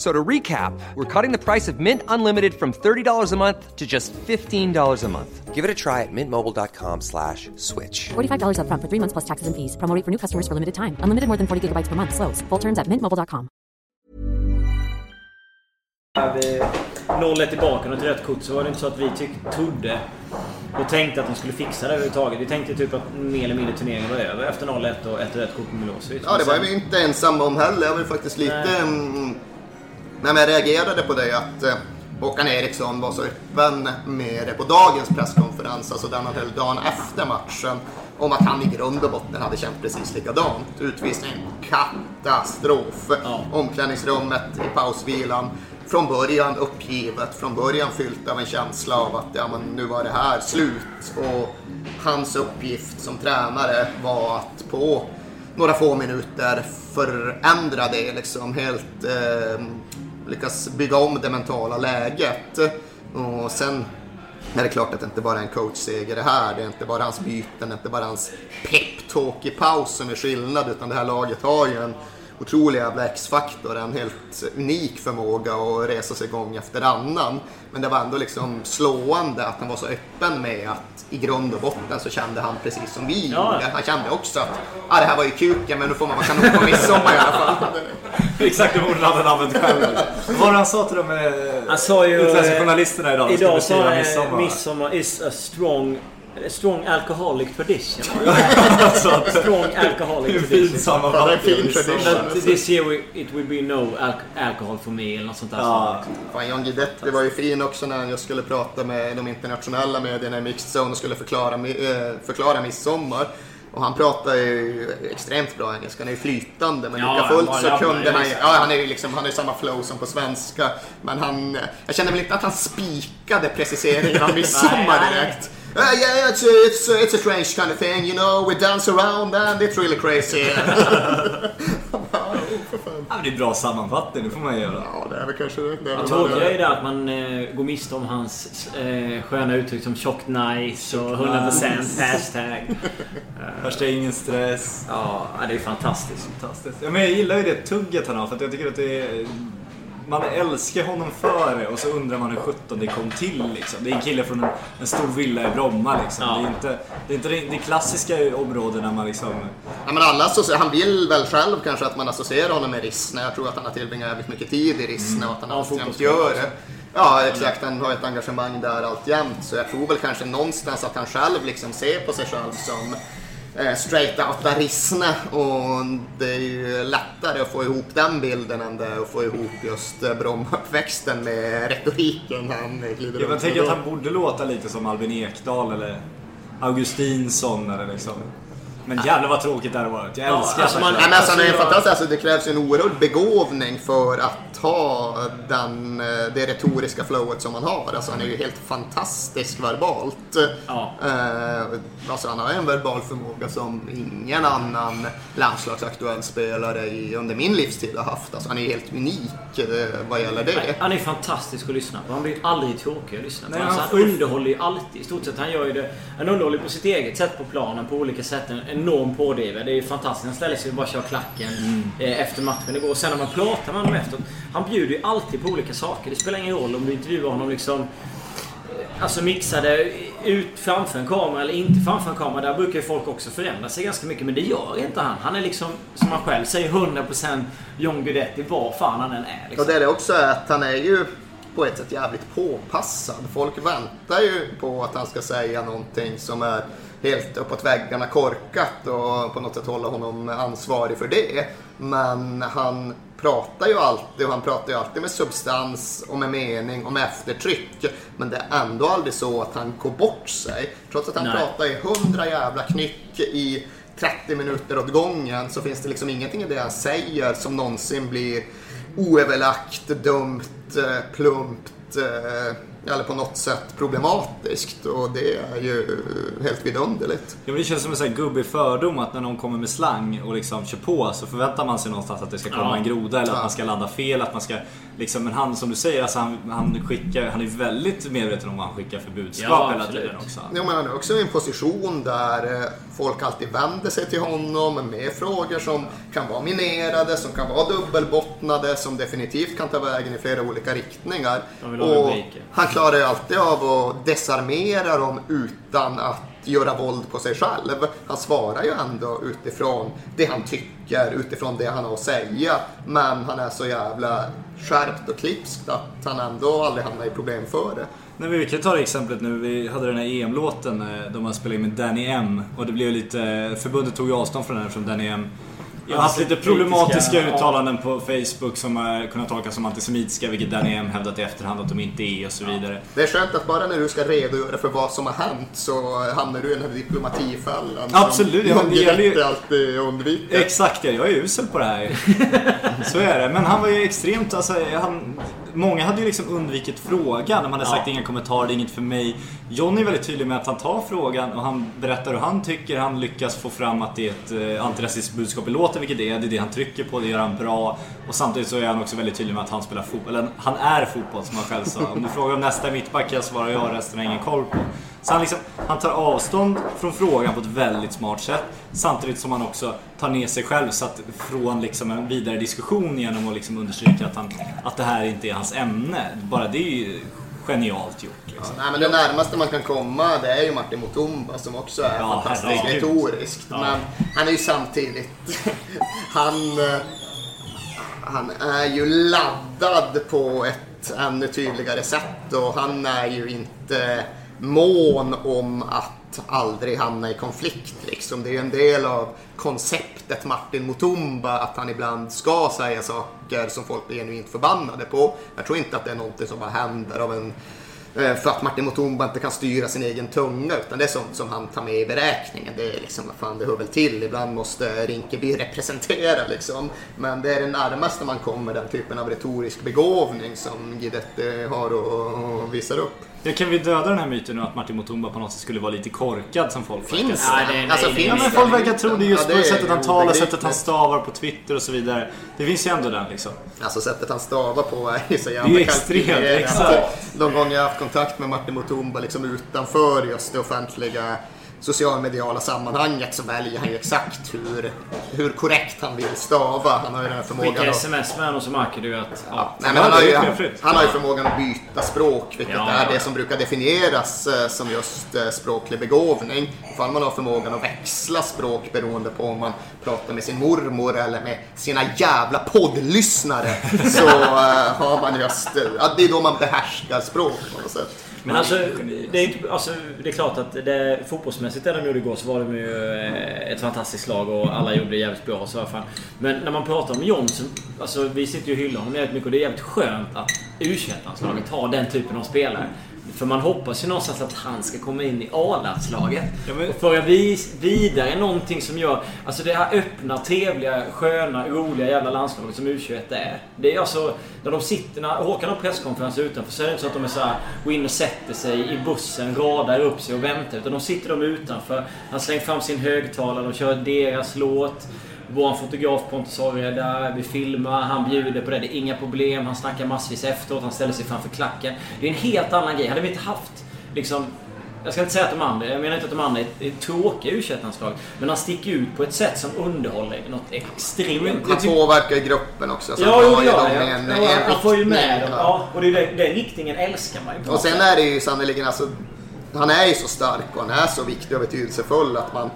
So to recap, we're cutting the price of Mint Unlimited from $30 a month to just $15 a month. Give it a try at mintmobile.com slash switch. $45 upfront for three months plus taxes and fees. Promo for new customers for limited time. Unlimited more than 40 gigabytes per month. Slows. Full terms at mintmobile.com. vi 0-1 tillbaka och ett rött kort så var det inte så att vi tyck, trodde och tänkte att de skulle fixa det överhuvudtaget. Vi tänkte typ att mer eller mindre turneringen var över efter 0-1 och ett rött kort på Milosevic. Ja, det var vi inte ensamma om heller. Jag var ju faktiskt lite... Mm, nej, men jag reagerade på det att eh, Håkan Eriksson var så öppen med det på dagens presskonferens, alltså den han höll dagen efter matchen, om att han i grund och botten hade känt precis likadant. Utvisningen, katastrof. Ja. Omklädningsrummet i pausvilan. Från början uppgivet, från början fyllt av en känsla av att ja, men nu var det här slut. Och hans uppgift som tränare var att på några få minuter förändra det, liksom helt eh, lyckas bygga om det mentala läget. Och sen är det klart att det inte bara är en coachseger det här. Det är inte bara hans byten, det är inte bara hans peptalk i paus som är skillnad, utan det här laget har ju en otrolig jävla X-faktor, en helt unik förmåga att resa sig gång efter annan. Men det var ändå liksom slående att han var så öppen med att i grund och botten så kände han precis som vi Ja. gjorde. Han kände också att ah, det här var ju kuken men nu får man vara kanon på midsommar i alla fall. Exakt de orden hade han använt själv. Vad var det han sa till de eh, Han sa ju... utländska eh, journalisterna idag? Idag sa han midsommar. midsommar is a strong... Strong alcoholic tradition. Alltså strong alcoholic tradition. Det är en fin tradition. This year we, it will be no al alcohol for me eller något sånt där. Ja. Fan, John Guidetti var ju fin också när jag skulle prata med de internationella medierna i Mixed Zone och skulle förklara, eh, förklara midsommar. Och han pratar ju extremt bra engelska, han är ju flytande men Ja, lika fullt så kunde han ju ja han är ju liksom, han har ju samma flow som på svenska. Men han, jag kände väl inte att han spikade preciseringen av midsommar Nej, nej. direkt. Uh, yeah, it's a, it's, a, it's a strange kind of thing, you know, we dance around and it's really crazy. Ja, men det är bra sammanfattning, det får man göra. ja, det är väl kanske det. det. är det. är ju det att man eh, går miste om hans eh, sköna uttryck som tjockt nice och 100% hashtag. Värsta ingen stress. Ja, det är fantastiskt. Fantastiskt. Ja, men jag gillar ju det tugget han har för att jag tycker att det är... Man älskar honom för det och så undrar man hur sjutton det kom till liksom. Det är en kille från en, en stor villa i Bromma liksom. Ja. Det är inte det, är inte det, det klassiska områdena man liksom... Ja, men alla han vill väl själv kanske att man associerar honom med Rissne. Jag tror att han har tillbringat jävligt mycket tid i Rissne och att han Ja, alltjämt gör det. Ja, exakt. Han har ett engagemang där alltjämt. Så jag tror väl kanske någonstans att han själv liksom ser på sig själv som eh, straight out Rissne. Och det är ju lättare att få ihop den bilden än det att få ihop just eh, Brommauppväxten med retoriken han glider Jag tänker att han borde låta lite som Albin Ekdal eller Augustinsson eller liksom. Men jävlar vad tråkigt det hade varit. Jag Ja, älskar alltså man- Nej, men alltså, han är Alltså, jag- fantastisk. Alltså, det krävs ju en oerhörd begåvning för att ha den, eh, det retoriska flowet som han har. Alltså, han är ju helt fantastisk verbalt. Ja. Eh, alltså, han har en verbal förmåga som ingen annan landslagsaktuell spelare i, under min livstid har haft. Alltså, han är helt unik eh, vad gäller det. Han är fantastisk att lyssna på. Han blir aldrig tråkig att lyssna på. Nej, alltså, han underhåller ju alltid. I stort sett. Han gör ju det. Han underhåller på sitt eget sätt på planen på olika sätt. En enorm pådrivare. Det är ju fantastiskt. Han ställer sig och bara kör klacken eh, efter matchen igår. Sen när man pratar med honom efteråt. Han bjuder ju alltid på olika saker. Det spelar ingen roll om du intervjuar honom liksom... eh, Alltså mixade ut framför en kamera eller inte framför en kamera. Där brukar ju folk också förändra sig ganska mycket. Men det gör inte han. Han är liksom, som han själv säger, 100% John Guidetti var fan han än är. Liksom. Och det är det också att han är ju på ett sätt jävligt påpassad. Folk väntar ju på att han ska säga någonting som är helt uppåt väggarna korkat och på något sätt hålla honom ansvarig för det. Men han pratar ju alltid och han pratar ju alltid med substans och med mening och med eftertryck. Men det är ändå aldrig så att han går bort sig. Trots att han Nej. pratar i hundra jävla knyck i 30 minuter åt gången så finns det liksom ingenting i det han säger som någonsin blir oöverlagt, dumt, eh, plumpt eh, eller på något sätt problematiskt. Och det är ju helt vidunderligt. Ja, men det känns som en sån här gubbig fördom att när någon kommer med slang och liksom kör på så förväntar man sig någonstans att det ska komma Ja. en groda eller att Ja. man ska ladda fel. Att man ska, liksom, men han som du säger, alltså, han, han, skickar, han är väldigt medveten om vad han skickar för budskap Ja, hela tiden också. Jo, men han är också i en position där eh, folk alltid vänder sig till honom med frågor som kan vara minerade, som kan vara dubbelbottnade, som definitivt kan ta vägen i flera olika riktningar. De vill ha Och rubriker. han klarar ju alltid av att desarmera dem utan att göra våld på sig själv. Han svarar ju ändå utifrån det han tycker, utifrån det han har att säga. Men han är så jävla skärpt och klipskt att han ändå aldrig hamnar i problem för det. Nej, vi kan ta det exemplet nu. Vi hade den här EM-låten eh, de har spelat in med Danny M. Och det blev lite... Eh, förbundet tog ju avstånd från den här från Danny M. Jag har haft lite problematiska ja. uttalanden på Facebook som har kunnat tolkas som antisemitiska, vilket Danny M hävdat i efterhand att de inte är och så vidare. Det är skönt att bara när du ska redogöra för vad som har hänt så hamnar du i den här diplomatifällan. Absolut, ja, som det gäller ju- alltid undviker. Exakt ja, jag är usel på det här. Så är det. Men han var ju extremt, alltså, han, många hade ju liksom undvikit frågan. Man hade sagt inga kommentarer, det är inget för mig. John är väldigt tydlig med att han tar frågan och han berättar hur han tycker. Han lyckas få fram att det är ett eh, antirasistiskt budskap i låten, vilket det är. Det är det han trycker på, det gör han bra. Och samtidigt så är han också väldigt tydlig med att han spelar fotboll. Eller han är fotboll som han själv sa. Om du frågar om nästa mittback, jag svarar jag, resten har jag ingen koll på. Så han, liksom, han tar avstånd från frågan på ett väldigt smart sätt. Samtidigt som han också tar ner sig själv så att från liksom en vidare diskussion genom att liksom understryka att, han, att det här inte är hans ämne. Bara det är ju genialt gjort. Liksom. Nej, men det närmaste man kan komma det är ju Martin Mutumba som också är Ja, fantastiskt herregud. retoriskt. Men han är ju samtidigt... han, eh, han är ju laddad på ett ännu tydligare sätt och han är ju inte mån om att aldrig hamna i konflikt. Liksom. Det är en del av konceptet Martin Mutumba att han ibland ska säga saker som folk blir genuint förbannade på. Jag tror inte att det är någonting som bara händer av en eh, för att Martin Mutumba inte kan styra sin egen tunga utan det är sånt som han tar med i beräkningen. Det är liksom, vad fan det hör väl till. Ibland måste Rinkeby representera liksom. Men det är det närmaste man kommer den typen av retorisk begåvning som Guidetti har och, och visar upp. Ja, kan vi döda den här myten nu att Martin Mutumba på något sätt skulle vara lite korkad som folk Finns verkar Nej, det? nej, nej, alltså, nej, finns Ja, men det? folk verkar tro det just Ja, på är sättet han talar, sättet han stavar på Twitter och så vidare. Det finns ju ändå den liksom. Alltså sättet han stavar på är ju så Det är jävla extremt, exakt. De gånger jag har haft kontakt med Martin Mutumba liksom utanför just det offentliga socialmediala sammanhanget så väljer han ju exakt hur, hur korrekt han vill stava. Han har ju den här förmågan Skicka sms med honom så märker du att... Ja. Nej, men han, har ju, han, han har ju förmågan att byta språk, vilket Ja, är ja, det ja. som brukar definieras eh, som just eh, språklig begåvning. Ifall man har förmågan att växla språk beroende på om man pratar med sin mormor eller med sina jävla poddlyssnare så eh, har man just, ja, det är då man behärskar språk på något sätt. Men alltså det, är inte, alltså, det är klart att det, fotbollsmässigt det de gjorde igår så var de ju eh, ett fantastiskt lag och alla gjorde det jävligt bra. Så fan. Men när man pratar om så, alltså, vi sitter ju och hyllar honom jävligt mycket och det är jävligt skönt att u landslaget har den typen av spelare. För man hoppas ju någonstans att han ska komma in i A-landslaget. Ja, men- Och föra vis, vidare någonting som gör... Alltså det här öppna, trevliga, sköna, roliga jävla landslaget som U21 är. Det är alltså... När de sitter... När Håkan har presskonferens utanför så är det inte så att de är så här, går in och sätter sig i bussen, radar upp sig och väntar. Utan de sitter de utanför. Han slänger fram sin högtalare, de kör deras låt. Vår fotograf Pontus Orre är där, vi filmar, han bjuder på det. Det är inga problem. Han snackar massvis efteråt, han ställer sig framför klacken. Det är en helt annan grej. Hade vi inte haft liksom jag ska inte säga att de andra, jag menar inte att de andra är, tråkiga u landslag Men han sticker ut på ett sätt som underhåller något extremt. Han påverkar ju gruppen också. så Ja, jo det gör han. Ja, Han får ju med dem. ja. Och det är den, den riktningen älskar man ju. Och sen är det ju sannerligen alltså han är ju så stark och han är så viktig och betydelsefull att man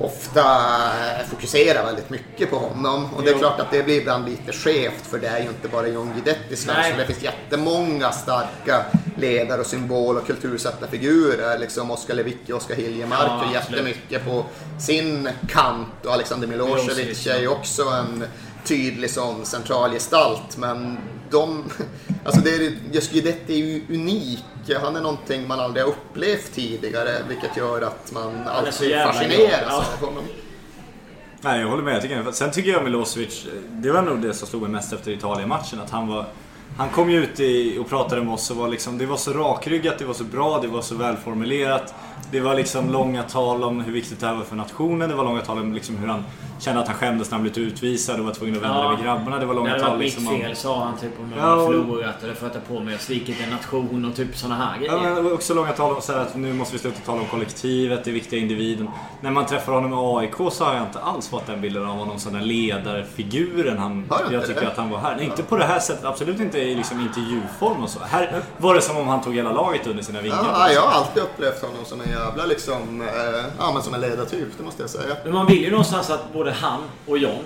ofta eh, fokuserar väldigt mycket på honom. Och det är Jo. klart att det blir ibland lite skevt för det är ju inte bara John Guidetti Nej. så det finns jättemånga starka ledare och symbol och kultursättarfigurer. Liksom Oskar Lewicki och Oskar Hiljemark Ja, absolut. jättemycket på sin kant och Alexander Milosevic, är ju också en tydlig sån central gestalt. Men de, alltså det är, just Guidetti är ju unik. Han är någonting man aldrig har upplevt tidigare vilket gör att man alltid fascineras. Ja. av honom. Nej, jag håller med. Jag tycker, sen tycker jag Milosevic, det var nog det som slog mig mest efter Italien-matchen. Att han var... Han kom ju ut i, och pratade med oss och var liksom, det var så rakryggat, det var så bra, det var så välformulerat. Det var liksom långa tal om hur viktigt det här var för nationen. Det var långa tal om liksom hur han kände att han skämdes när han blivit utvisad och var tvungen att vända Ja. det med grabbarna. Det var Det långa tal varit liksom mitt om... fel sa han typ om jag Ja, och- förlorat eller för att jag på mig och svikit en nation och typ såna här Ja, men grejer. det var också långa tal om så här att nu måste vi sluta tala om kollektivet, det viktiga individen. När man träffar honom i AIK så har jag inte alls fått den bilden av honom som den ledarfiguren han, jag tycker det? att han var här. Nej, inte på det här sättet, absolut inte i liksom intervjuform och så. Här var det som om han tog hela laget under sina vingar. Ja, jag har alltid upplevt honom som en jävla liksom, eh, ja men som en ledartyp, det måste jag säga. Men man vill ju någonstans att både han och John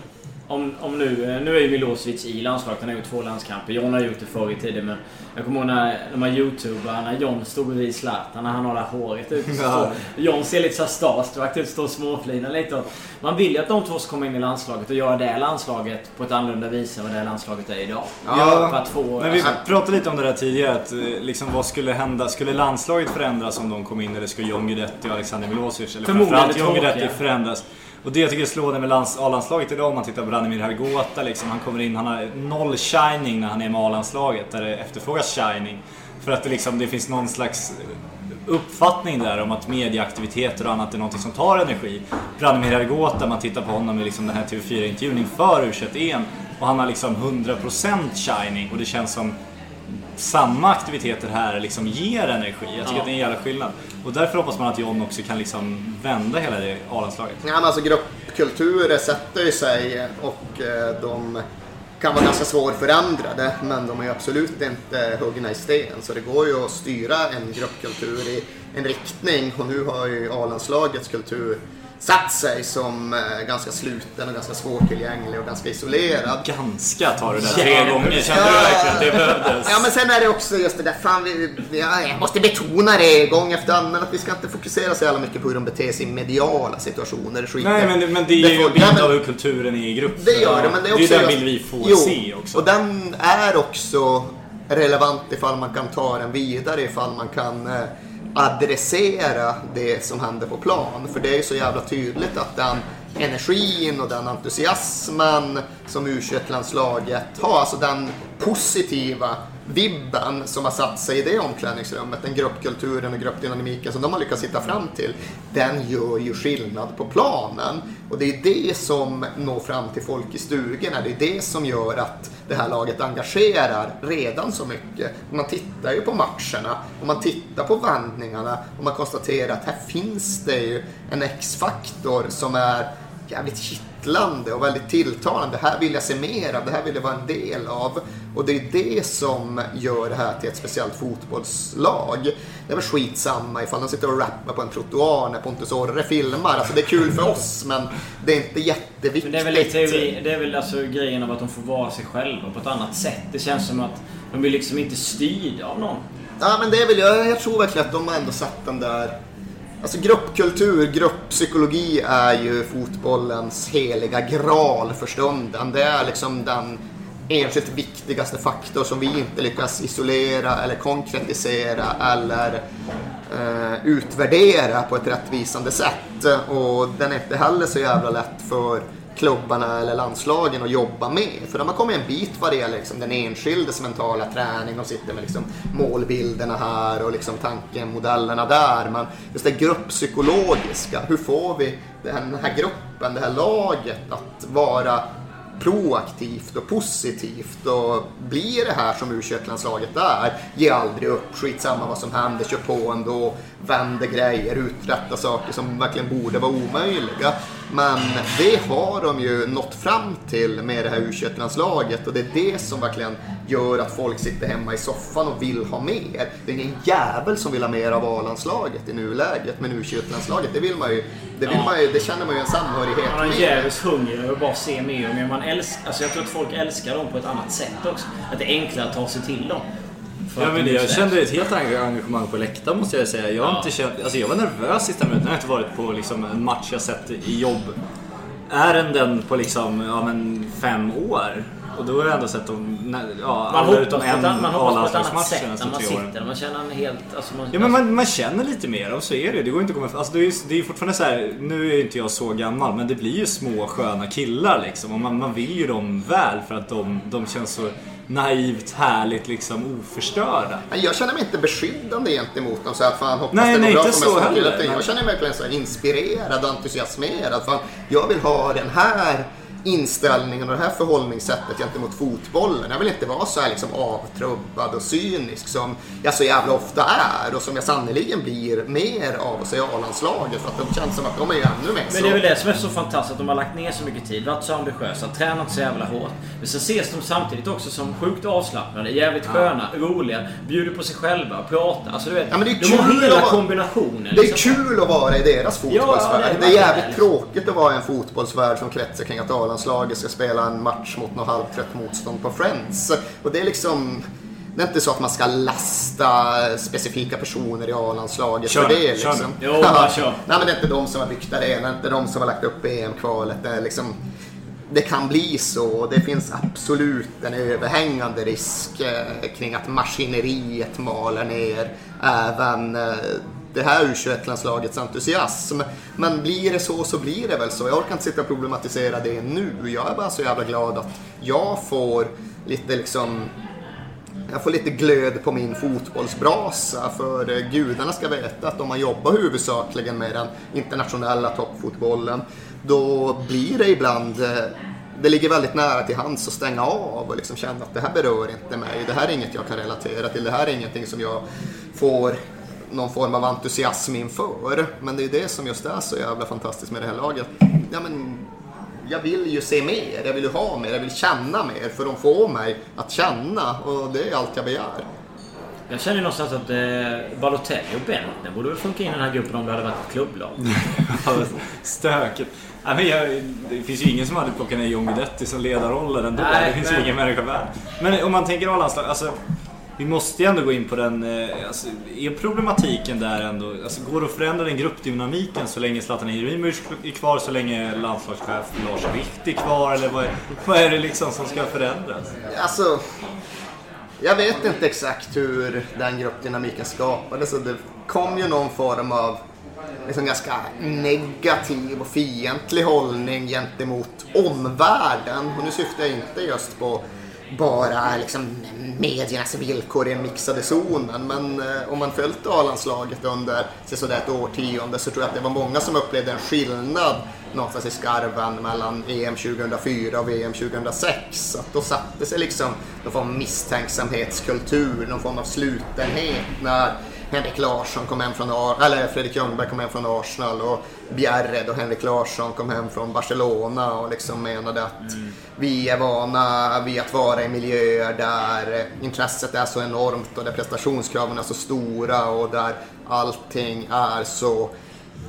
om, om nu, eh, nu är ju Milosevic i landslaget, han har gjort två landskamper. John har gjort det förr i tiden men jag kommer ihåg när de här youtubarna, John stod bredvid Zlatan, när han har det här håret ute. Ja. John ser lite såhär starstruck ut, står och småflinar lite. Och man vill ju att de två ska komma in i landslaget och göra det landslaget på ett annorlunda vis än vad det landslaget är idag. Ja, att få... Men vi alltså, pratade lite om det där tidigare, att eh, liksom, vad skulle hända? Skulle landslaget förändras om de kom in eller skulle John Guidetti och Alexander Milosevic, eller framförallt John Guidetti förändras? Och det jag tycker är slående med A-landslaget idag, om man tittar på Branimir Hargota, liksom, han kommer in, han har noll shining när han är med A-landslaget, där det efterfrågas shining. För att det, liksom, det finns någon slags uppfattning där om att medieaktiviteter och annat är någonting som tar energi. Branimir Hargota, man tittar på honom i liksom den här TV4-intervjun inför U21-EM och han har liksom 100% shining och det känns som samma aktiviteter här liksom ger energi. Jag tycker Ja. att det är en jävla skillnad. Och därför hoppas man att John också kan liksom vända hela det A-landslaget. Ja, men alltså gruppkulturer sätter ju sig och eh, de kan vara ganska svårförändrade men de är ju absolut inte huggna i sten så det går ju att styra en gruppkultur i en riktning och nu har ju A-landslagets kultur satt sig som eh, ganska sluten och ganska svårtillgänglig och ganska isolerad. Ganska tar du där tre gånger. Kände du verkligen att det behövdes? Ja men sen är det också just det där, fan vi, ja, jag måste betona det gång efter annan att vi ska inte fokusera så jävla mycket på hur de beter sig i mediala situationer. Det skiter- Nej men, det- men det är ju en bild av hur kulturen är i gruppen. Det gör det, men det är också... den just- bild vi får jo, se också. Och den är också relevant ifall man kan ta den vidare, ifall man kan eh, adressera det som händer på plan. För det är ju så jävla tydligt att den energin och den entusiasmen som U21-landslaget har, alltså den positiva vibben som har satt sig i det omklädningsrummet, den gruppkulturen och gruppdynamiken som de har lyckats hitta fram till, den gör ju skillnad på planen. Och det är det som når fram till folk i stugorna. Det är det som gör att det här laget engagerar redan så mycket. Man tittar ju på matcherna och man tittar på vändningarna och man konstaterar att här finns det ju en X-faktor som är jävligt kittlande och väldigt tilltalande. Det här vill jag se mer av, det här vill jag vara en del av. Och det är det som gör det här till ett speciellt fotbollslag. Det är väl skitsamma ifall de sitter och rappar på en trottoar när Pontus Orre filmar. Alltså det är kul för oss men det är inte jätteviktigt. Men det är väl lite det är väl alltså grejen av att de får vara sig själva på ett annat sätt. Det känns som att de blir liksom inte styrda av någon. Ja men det är väl, jag, jag tror verkligen att de har ändå satt den där Alltså gruppkultur, grupppsykologi är ju fotbollens heliga graal för stunden. Det är liksom den enskilt viktigaste faktor som vi inte lyckas isolera eller konkretisera eller eh, utvärdera på ett rättvisande sätt. Och den är inte heller så jävla lätt för klubbarna eller landslagen att jobba med. För de har kommit en bit vad det gäller liksom den enskildes mentala träning. De sitter med liksom målbilderna här och liksom tankemodellerna där. Men just det grupppsykologiska, hur får vi den här gruppen, det här laget att vara proaktivt och positivt och blir det här som U21-landslaget är. Ge aldrig upp, skitsamma vad som händer, kör på ändå, vänder grejer, uträtta saker som verkligen borde vara omöjliga. Men det har de ju nått fram till med det här U21-landslaget och det är det som verkligen gör att folk sitter hemma i soffan och vill ha mer. Det är ingen jävel som vill ha mer av A-landslaget i nuläget, men U21-landslaget det vill man ju. Det, vill Ja. man ju, det känner man ju en samhörighet Man har en med. djävulsk hunger att bara se mer och mer. Man älskar, alltså jag tror att folk älskar dem på ett annat sätt också. Att det är enklare att ta sig till dem. Ja, men jag kände ett helt engagemang på läktaren måste jag säga. Jag, har Ja. inte känt, alltså jag var nervös sista minuten. Jag har inte varit på liksom en match jag sett i jobb. Ärenden på liksom, ja, men fem år. Och då har jag ändå sett dem, ja, Man alla utom en an- man hoppas på ett annat sätt när man sitter. Man känner en helt... Alltså man, Ja men man, man känner lite mer och så är det Det går inte att komma Alltså det är ju det är fortfarande så här. Nu är inte jag så gammal men det blir ju små sköna killar liksom. Och man, man vill ju dem väl för att de, de känns så naivt, härligt liksom oförstörda. Men Jag känner mig inte beskyddande gentemot dem så att fan hoppas Nej, det går nej, bra inte för mig så heller, Jag känner mig verkligen så inspirerad och entusiasmerad. Fan, jag vill ha den här inställningen och det här förhållningssättet gentemot fotbollen. Jag vill inte vara så här liksom avtrubbad och cynisk som jag så jävla ofta är och som jag sannoliken blir mer av att se A-landslaget för att de känns som att de är ju ännu mer Men det är väl det som är så fantastiskt, att de har lagt ner så mycket tid, varit så ambitiösa, tränat så jävla hårt. Men så ses de samtidigt också som sjukt avslappnade, jävligt sköna, roliga, bjuder på sig själva, pratar. Alltså du vet, Ja, men det är de har hela att vara- kombinationen. Det är liksom. kul att vara i deras fotbollsvärld. Ja, det är det är jävligt verkligen. tråkigt att vara i en fotbollsvärld som kretsar kring att A-landslaget ska spela en match mot något halvtrött motstånd på Friends. Och det är liksom... Det är inte så att man ska lasta specifika personer i A-landslaget Kör för det. kör Liksom. nu. Jo, bara kör. Nej men det är inte de som har byggt arenan, det är inte de som har lagt upp EM-kvalet. Det, liksom, det kan bli så. Det finns absolut en överhängande risk eh, kring att maskineriet maler ner även eh, det här U21-landslagets entusiasm. Men blir det så så blir det väl så. Jag orkar inte sitta och problematisera det nu. Jag är bara så jävla glad att jag får lite liksom jag får lite glöd på min fotbollsbrasa för eh, gudarna ska veta att om man jobbar huvudsakligen med den internationella toppfotbollen då blir det ibland eh, det ligger väldigt nära till hands att stänga av och liksom känna att det här berör inte mig. Det här är inget jag kan relatera till. Det här är ingenting som jag får någon form av entusiasm inför. Men det är det som just är så jävla fantastiskt med det här laget. Ja, men jag vill ju se mer, jag vill ju ha mer, jag vill känna mer för de får mig att känna och det är allt jag begär. Jag känner ju någonstans att eh, Balotelli och Bentner borde väl funka in i den här gruppen om det hade varit ett klubblag. Stökigt. Nej, men jag, det finns ju ingen som hade plockat ner John Guidetti som ledarroller ändå. Nej, det finns nej. ju ingen människa värd. Men om man tänker A-landslag, alltså vi måste ju ändå gå in på den, eh, alltså, är problematiken där ändå, alltså går det att förändra den gruppdynamiken så länge Zlatan Ibrahimovic är kvar, så länge landslagschef Lars Wicht är kvar eller vad är, vad är det liksom som ska förändras? Alltså, jag vet inte exakt hur den gruppdynamiken skapades. Det kom ju någon form av liksom ganska negativ och fientlig hållning gentemot omvärlden. Och nu syftar jag inte just på bara liksom mediernas villkor i den mixade zonen. Men eh, om man följt A-landslaget under sådär ett årtionde så tror jag att det var många som upplevde en skillnad någonstans i skarven mellan EM 2004 och VM 2006. Att då satte sig liksom någon form av misstänksamhetskultur, någon form av slutenhet när Henrik Larsson kom hem från Ar- eller Fredrik Ljungberg kom hem från Arsenal och Bjerred och Henrik Larsson kom hem från Barcelona och liksom menade att vi är vana vid att vara i miljöer där intresset är så enormt och där prestationskraven är så stora och där allting är så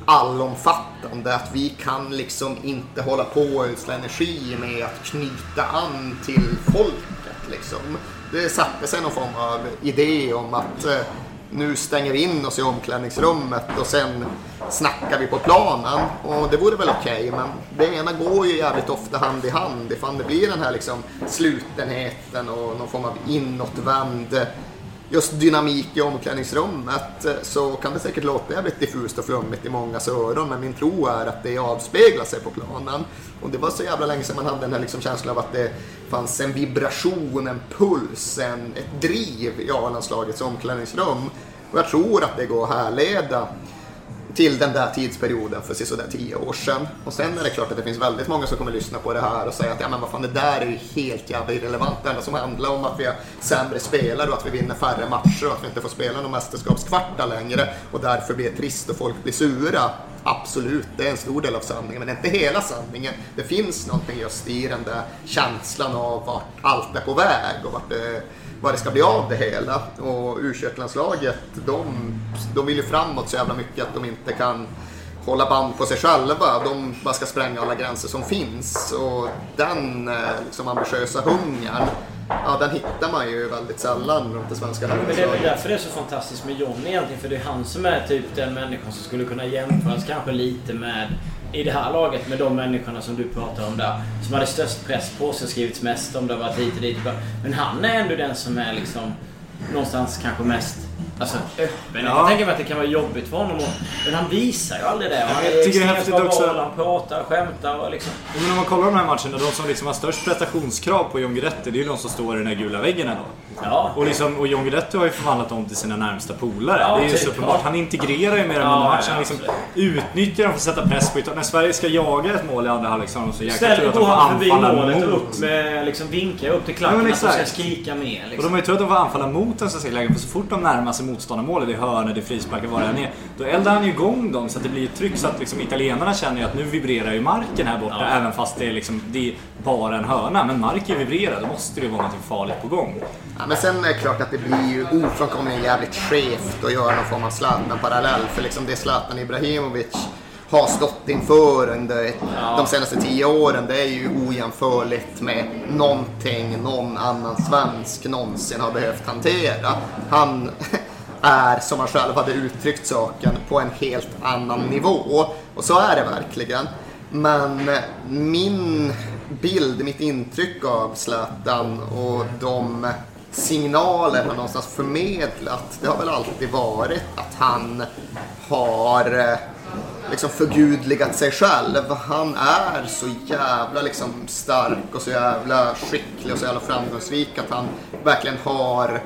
allomfattande. Att vi kan liksom inte hålla på och ödsla energi med att knyta an till folket. Liksom. Det satte sig någon form av idé om att eh, nu stänger vi in oss i omklädningsrummet och sen snackar vi på planen. Och det vore väl okej, men det ena går ju jävligt ofta hand i hand. Ifall det blir den här liksom slutenheten och någon form av inåtvänd just dynamik i omklädningsrummet eh, så kan det säkert låta jävligt diffust och flummigt i mångas öron men min tro är att det avspeglar sig på planen. Och det var så jävla länge sedan man hade den här liksom känslan av att det fanns en vibration, en puls, en, ett driv i A-landslagets omklädningsrum. Och jag tror att det går att härleda till den där tidsperioden för sådär tio år sedan. Och sen är det klart att det finns väldigt många som kommer lyssna på det här och säga att ja men vad fan det där är ju helt jävla irrelevant. Det enda som handlar om att vi har sämre spelare och att vi vinner färre matcher och att vi inte får spela någon mästerskapskvarta längre och därför blir det trist och folk blir sura. Absolut, det är en stor del av sanningen, men det är inte hela sanningen. Det finns någonting just i den där känslan av vart allt är på väg och vart det, vad det ska bli av det hela. Och u de, de vill ju framåt så jävla mycket att de inte kan hålla band på sig själva. De bara ska spränga alla gränser som finns. Och den eh, liksom, ambitiösa hungern, ja, den hittar man ju väldigt sällan runt det svenska Men det är väl därför det är så fantastiskt med Johnny egentligen. För det är han som är typ den människan som skulle kunna jämföras kanske lite med i det här laget med de människorna som du pratar om där. Som hade störst press på sig, skrivits mest om det har varit hit och dit. Men han är ändå den som är liksom någonstans kanske mest Alltså öppen. Jag Ja. tänka mig att det kan vara jobbigt för honom. Och, men han visar ju aldrig det. Han Jag är tycker det är häftigt också- Han pratar, skämtar och liksom. Men om man kollar de här matcherna, de som liksom har störst prestationskrav på John Guidetti, det är ju de som står i den här gula väggen ändå. Ja. Och, liksom, och John Guidetti har ju förvandlat dem till sina närmsta polare. Ja, det är ju typ, så uppenbart. ja. Han integrerar ju med dem Ja, under matchen. ja, Han liksom utnyttjar dem för att sätta press på ytan. När Sverige ska jaga ett mål i andra halvlek så har de så jäkla tur att de får anfalla målet och mot. upp med liksom vinkar upp till Ja, klacken men att de ska skrika mer. Och Liksom. de har ju tur att de får anfalla mot den svenska lägen för så fort de närmar sig motståndarmålet, det är hörnor, det är frisparkar, vad det än är. Då eldar han ju igång dem så att det blir ett tryck så att liksom italienarna känner ju att nu vibrerar ju marken här borta Ja. även fast det är, liksom, det är bara en hörna. Men marken vibrerar, då måste det ju vara något farligt på gång. Ja, men sen är det klart att det blir ju ofrånkomligen jävligt skevt att göra någon form av Zlatan-parallell. För liksom det Zlatan Ibrahimovic har stått inför under de senaste tio åren, det är ju ojämförligt med någonting någon annan svensk någonsin har behövt hantera. Han är, som han själv hade uttryckt saken, på en helt annan nivå. Och så är det verkligen. Men min bild, mitt intryck av Zlatan och de signaler han någonstans förmedlat, det har väl alltid varit att han har eh, liksom förgudligat sig själv. Han är så jävla liksom stark och så jävla skicklig och så jävla framgångsrik att han verkligen har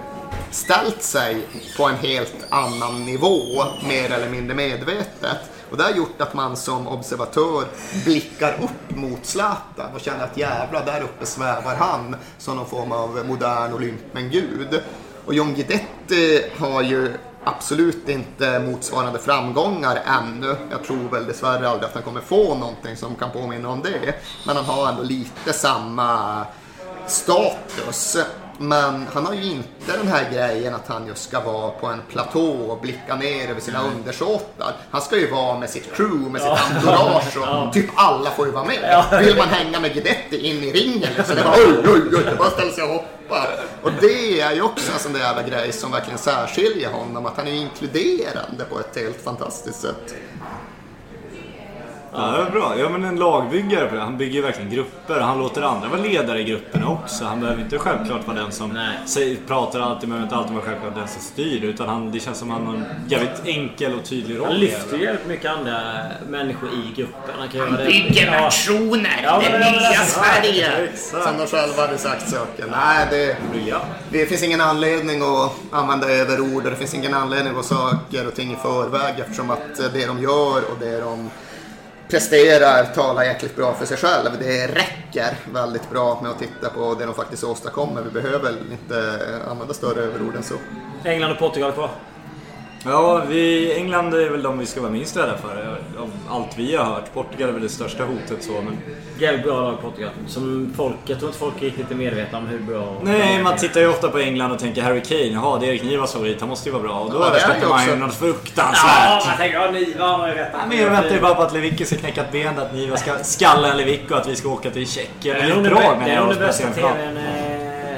ställt sig på en helt annan nivå, mer eller mindre medvetet. Och det har gjort att man som observatör blickar upp mot Zlatan och känner att jävlar, där uppe svävar han som någon form av modern Olympen-gud. Och John Guidetti har ju absolut inte motsvarande framgångar ännu. Jag tror väl dessvärre aldrig att han kommer få någonting som kan påminna om det. Men han har ändå lite samma status. Men han har ju inte den här grejen att han just ska vara på en platå och blicka ner över sina undersåtar. Han ska ju vara med sitt crew, med sitt entourage och typ alla får ju vara med. Vill man hänga med Guidetti in i ringen liksom, det bara oj, oj, oj, det bara ställer sig och hoppar. Och det är ju också en sån där jävla grej som verkligen särskiljer honom, att han är inkluderande på ett helt fantastiskt sätt. Ja, det är bra. Ja, men en lagbyggare på det. Han bygger ju verkligen grupper. Han låter andra vara ledare i grupperna också. Han behöver inte självklart vara den som Nej. säger, pratar alltid, behöver inte alltid vara självklart den som styr. Utan han, det känns som han har en jävligt enkel och tydlig roll. Han lyfter det. ju jävligt mycket andra människor i gruppen. Han kan göra det. Bygger Ja. nationer, Ja, det men- ja, men nya Sverige! Som de själva hade sagt saken. Nej, det, Ja. det finns ingen anledning att använda överord och det finns ingen anledning att saker och ting i förväg eftersom att det de gör och det de presterar talar jäkligt bra för sig själv. Det räcker väldigt bra med att titta på det de faktiskt åstadkommer. Vi behöver inte använda större överord än så. England och Portugal kvar. Ja, vi, England är väl de vi ska vara minst rädda för. Av allt vi har hört. Portugal är väl det största hotet så. Men... Jävligt bra lag Portugal. Som folk, jag tror inte folk riktigt är medvetna om hur bra... Nej, man tittar ju ofta på England och tänker Harry Kane. Jaha, det är Erik Nivas favorit. Han måste ju vara bra. Och då Ja, överskattar man ju också. något Ja, fruktansvärt. man tänker ja, ni var ju rätt. Ja, men jag väntar ju bara på att Lewicki ska knäcka ett ben, att Niva ska skalla en Lewicki och att vi ska åka till Tjeckien. Det är Eller nog Prag det- menar är jag. nog bästa. TVn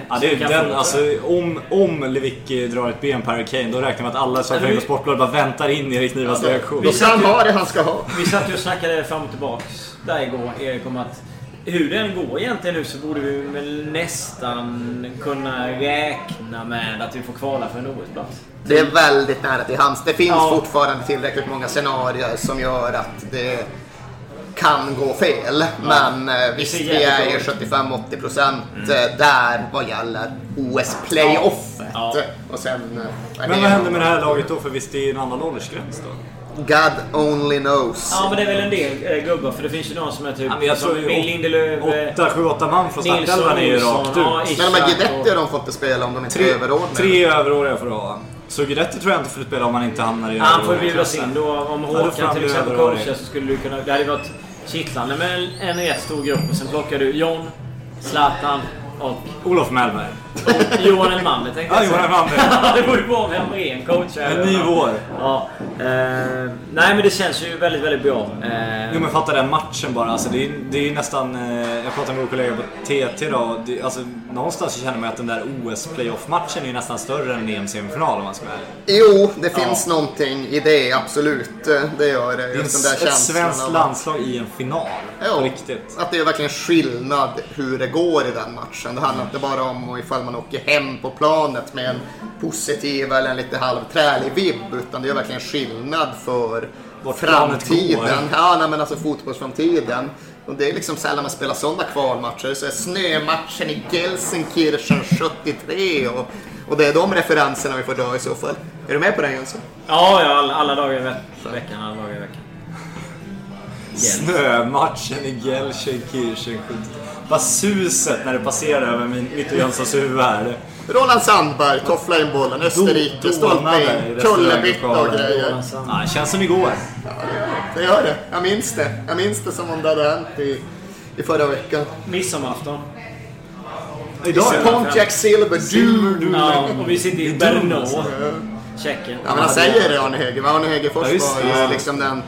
Ja, det är kan den, alltså, om, om Lewicki drar ett ben på Harry Kane, då räknar vi att alla som följer vi- på Sportbladet bara väntar in Erik Nivas reaktion. Ska han ha det han ska ha. Vi satt ju och snackade fram och tillbaks där igår, Erik, om att hur det än går egentligen nu så borde vi väl nästan kunna räkna med att vi får kvala för en OS-plats. Det är väldigt nära till hands. Det finns Ja. fortfarande tillräckligt många scenarier som gör att det kan gå fel. Men eh, visst, vi är ju ut. 75-80 procent eh, där vad gäller OS-playoffet. Ja. Och sen... eh, Men vad händer med det här laget då? För visst det är en annan åldersgräns då? God only knows. Ja, men det är väl en del eh, gubbar, för det finns ju någon som är typ... Ja, jag tror Bill Lindelöf, eh, 8, 7, 8 man från startelvan är ju rakt ja, ut. Men de här Guidetti har de fått att spela om de inte är Tre, överordnade. tre överåriga får du ha. Så Guidetti tror jag inte får spela om han inte hamnar i Han får bjudas in då. Om Ja, Håkan till exempel coachar så skulle du kunna... Det hade varit kittlande med en rätt stor grupp och sen plockar du John, Zlatan och Olof Mellberg. Johan Elmander tänkte Ja, jag säga. Johan Elmander. det vore ju bra med Hamrén coachar. En ny vår. Ja. Eh, nej men det känns ju väldigt, väldigt bra. Eh, Jo men fatta den matchen bara. Alltså, det, är, det är ju nästan... Eh, jag pratade med vår kollega på TT idag. Det, alltså, någonstans så känner man att den där OS-playoff-matchen är nästan större än en EM-semifinal om man ska vara. Jo, det finns någonting i det, absolut. Det gör det. Det är Just den där ett svenskt landslag i en final. Jo, riktigt. Att det är verkligen skillnad hur det går i den matchen. Det handlar inte bara om ifall man åker hem på planet med en positiv eller en lite halvträlig vibb. Utan det är verkligen skillnad för Vart framtiden. Ja, nej, men alltså fotbollsframtiden. Och det är liksom sällan man spelar sådana kvalmatcher. Så är snömatchen i Gelsenkirchen 73 och, och det är de referenserna vi får dra i så fall. Är du med på den Jönsson? Ja, ja alla, alla dagar i ve- veckan. Alla dagar i veckan. Snömatchen i Gelsenkirchen 70. Bara suset när det passerar över min, mitt och Jönssons huvud här. Roland Sandberg tofflar in bollen, Österrike, stolpe in, kullerbytta och grejer. Ja, det känns som igår. Det gör det. Jag minns det. Jag minns det som om det hade hänt i, i förra veckan. Midsommarafton. Idag är. Pontiac Silver Doom. Ja, och vi sitter i Brno, Tjeckien. Ja, men han säger det Arne Heger. Men Arne Hegerfors Ja, var ju liksom den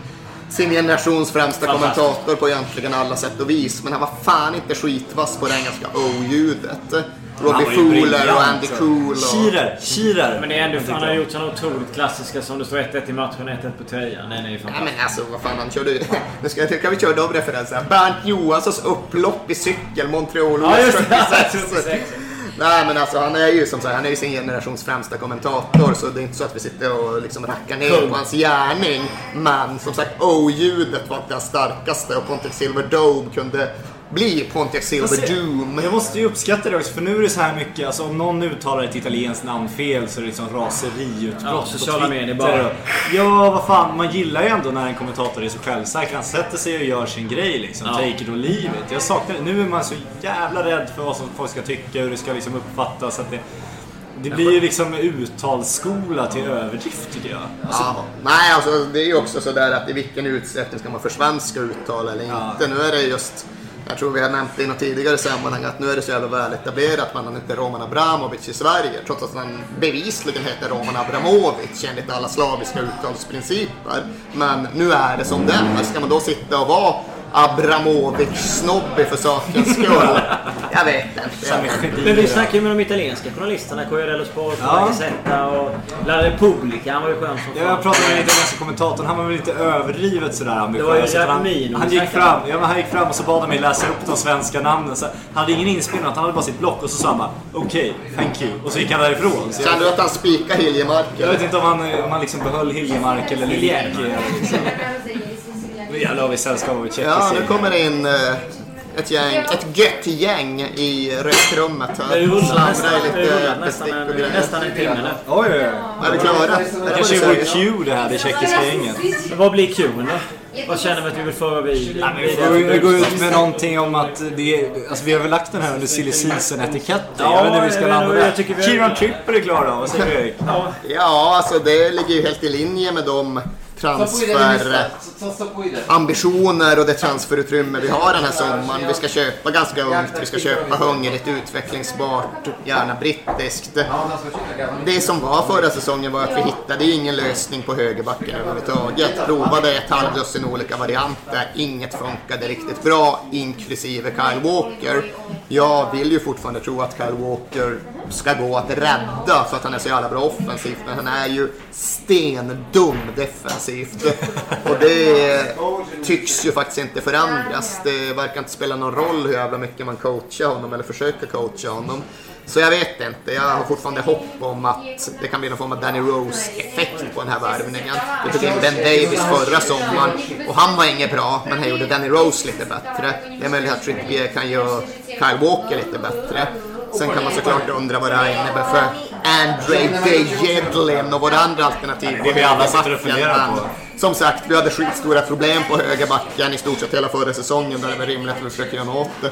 sin generations främsta kommentator på egentligen alla sätt och vis. Men han var fan inte skitvass på det engelska O-ljudet. Robbie Fowler och Andy Cool. Och... Shearer, Shearer. Men det är ändå, han har gjort sådana otroligt klassiska som det står 1-1 i matchen, 1-1 på tröjan. Den är ju Ja, men alltså vad fan han körde ju. Nu ska, kan vi köra de referenserna. Bernt Johanssons upplopp i cykel, Montreal Ja, just det. 76. 76. Nej men alltså han är ju som sagt, han är ju sin generations främsta kommentator så det är inte så att vi sitter och liksom rackar ner Kung. på hans gärning. Men som sagt O-ljudet var det starkaste och Pontiac Silver Dome kunde bli Pontiac Silver Doom. Jag måste ju uppskatta det också för nu är det så här mycket, alltså om någon uttalar ett italienskt namn fel så är det liksom raseriutbrott Ja, på sociala Twitter. medier bara. Ja, vad fan, man gillar ju ändå när en kommentator är så självsäker. Han sätter sig och gör sin grej liksom. Ja. Take it or leave it. Jag saknar det. Nu är man så jävla rädd för vad som folk ska tycka, hur det ska liksom uppfattas. Att det, det blir ju liksom uttalsskola till överdrift tycker jag. Ja, nej, alltså det är ju också sådär att i vilken utsträckning ska man försvenska uttal eller inte. Nu är det just, jag tror vi har nämnt det i något tidigare sammanhang, att nu är det så jävla väl etablerat att man inte Roman Abramovic i Sverige. Trots att han bevisligen heter Roman Abramovic enligt alla slaviska uttalsprinciper. Men nu är det som det är. Ska man då sitta och vara Abramovic-snobbig för sakens skull? Jag vet inte. Men vi snackade ju med de italienska journalisterna, Corriere Sport, Ja. Gazzetta och La Repubblica. Han var ju skön som Ja, jag pratade med den italienska kommentatorn, han var väl lite överdrivet sådär ambitiös. Det var ju Så att han, han gick fram, ja, han gick fram och så bad han mig läsa upp de svenska namnen. Så han hade ingen inspelning, han hade bara sitt block och så sa han bara okej, thank you. Och så gick han därifrån. Så Kände jag, du att han spikade Hiljemark? jag vet inte om han, om han liksom behöll Hiljemark eller. Liksom. Jävlar vad vi sällskap av Ja, tjeckiska. nu kommer det in eh, ett gäng, ett gött gäng i röstrummet här. Det Slamrar nästan, lite nästan, och en, nästan en timme nu. Oj, oj, oj. Är vi klara? Är det kanske är vår cue det här, det tjeckiska gänget. Vad blir Q'n då? Vad känner vi att vi vill föra vid? Vi gå ut med någonting om att det är, alltså vi har väl lagt den här under silly season-etiketten. Ja, jag vet inte hur vi ska landa där. har- Kieran Tripper är klar då, vad säger du Erik? Ja, Ja, alltså det ligger ju helt i linje med de transferambitioner och det transferutrymme vi har den här sommaren. Vi ska köpa ganska ungt, vi ska köpa hungrigt, utvecklingsbart, gärna brittiskt. Det som var förra säsongen var att vi hittade ingen lösning på högerbacken överhuvudtaget. Provade ett halvdussin olika varianter, inget funkade riktigt bra, inklusive Kyle Walker. Jag vill ju fortfarande tro att Kyle Walker ska gå att rädda för att han är så jävla bra offensivt, men han är ju stendum defensivt. Och det tycks ju faktiskt inte förändras. Det verkar inte spela någon roll hur jävla mycket man coachar honom eller försöker coacha honom. Så jag vet inte. Jag har fortfarande hopp om att det kan bli någon form av Danny Rose-effekt på den här värvningen. Vi tog in Ben Davis förra sommaren och han var inget bra, men han gjorde Danny Rose lite bättre. Det är möjligt att Trippier kan göra Kyle Walker lite bättre. Sen kan man såklart undra vad det här innebär för Andre Dejedlin och våra andra alternativ. Det vi alla sitter och funderar på. Som sagt, vi hade skitstora problem på högerbacken i stort sett hela förra säsongen där det var rimligt att vi försöker göra något åt det.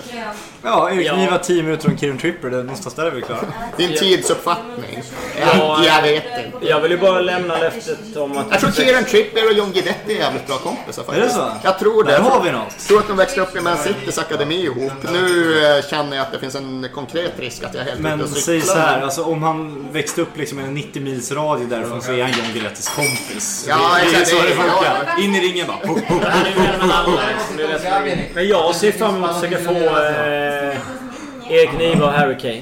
Ja, Erik Ja. Niva 10 minuter och Kieran Tripper. Det någonstans där är vi klara. Din tidsuppfattning? Ja, jag vet inte. Jag vill ju bara lämna löftet om att... Jag tror Kieran Trippier och John Guidetti är jävligt bra kompisar faktiskt. Är det så? Jag tror det. Där har vi något. Jag tror att de växte upp i Man Citys akademi ihop. Nu eh, känner jag att det finns en konkret risk att jag är helt ute Men och säg cyklar. så här, alltså, om han växte upp liksom i en 90 mils radie därifrån så är han John Guidettis kompis. Ja, det, det är exakt, så det funkar. In i ringen bara. Men jag ser fram emot att försöka få eh, Erik Niva och Harry Kane.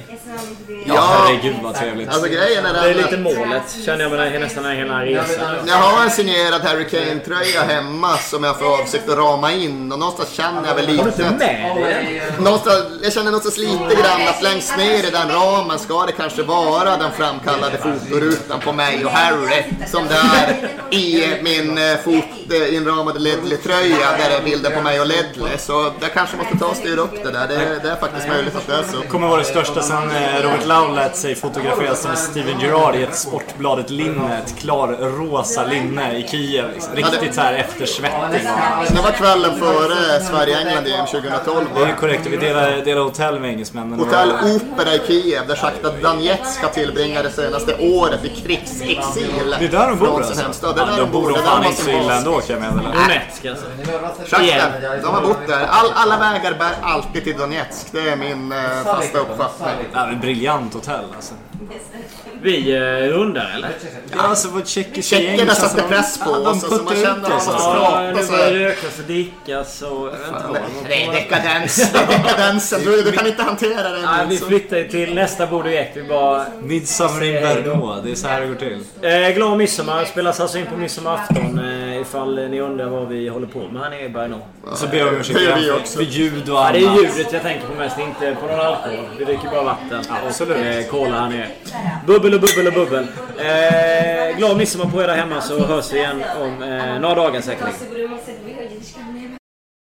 Ja, herregud vad trevligt. Alltså grejen är Det är den lite målet, känner jag med den nästan den här hela resan. jag har en signerad Harry Kane-tröja hemma som jag för avsikt att rama in och någonstans känner jag väl Har du inte lite... med dig den? Någonstans, jag känner någonstans lite grann att längst ner i den ramen ska det kanske vara den framkallade fotorutan på mig och Harry. Som det är i min eh, fotinramade Ledley-tröja där det är bilder på mig och Ledley. Så jag kanske måste ta och styra upp det där. Det, det är faktiskt möjligt att det är så. Det kommer vara det största sen eh, Robert Lau lät sig fotograferas som Steven Gerrard i ett Sportbladet linne. Ett klar rosa linne i Kiev. Liksom. Riktigt så här eftersvettig. Det var kvällen före Sverige-England i EM 2012. Det är korrekt, vi delar, delar hotell med engelsmännen. Hotell Opera i Kiev där Sjachtar Donetsk har tillbringat det senaste året i krigsexil. Det är där de bor alltså? hemstad. Det är Ja, där de de bor. de fan inte så illa ändå kan jag meddela. Donetsk alltså. Sjachtar, de har bott där. All, alla vägar bär alltid till Donetsk. Det är min eh, fasta uppfattning. Ja, men briljant hotell alltså. Vi eh, rundar eller? Ja, alltså vad tjeckiska Tjeckerna gäng känns satte som- press på de oss och så man puttar ut känner oss, att man alltså. nu så börjar det rökas och dickas och... Jag vet inte vad. Det är dekadens. Det dekadensen. Du, du kan inte hantera den. Nej, vi flyttar till nästa bord direkt. Vi bara... Midsummer in Brno, det är så här det går till. Eh, glad midsommar. Spelas alltså in på midsommarafton eh, ifall ni undrar vad vi håller på med här nere i Brno. Så ber jag om ursäkt för ljud och Ja, annat. det är ljudet jag tänker på mest, inte på någon alkohol. Vi dricker bara vatten Absolut. och eh, cola här nere. Bubbel och bubbel och bubbel. Eh, glad midsommar på er där hemma så hörs vi igen om eh, några dagar säkerligen.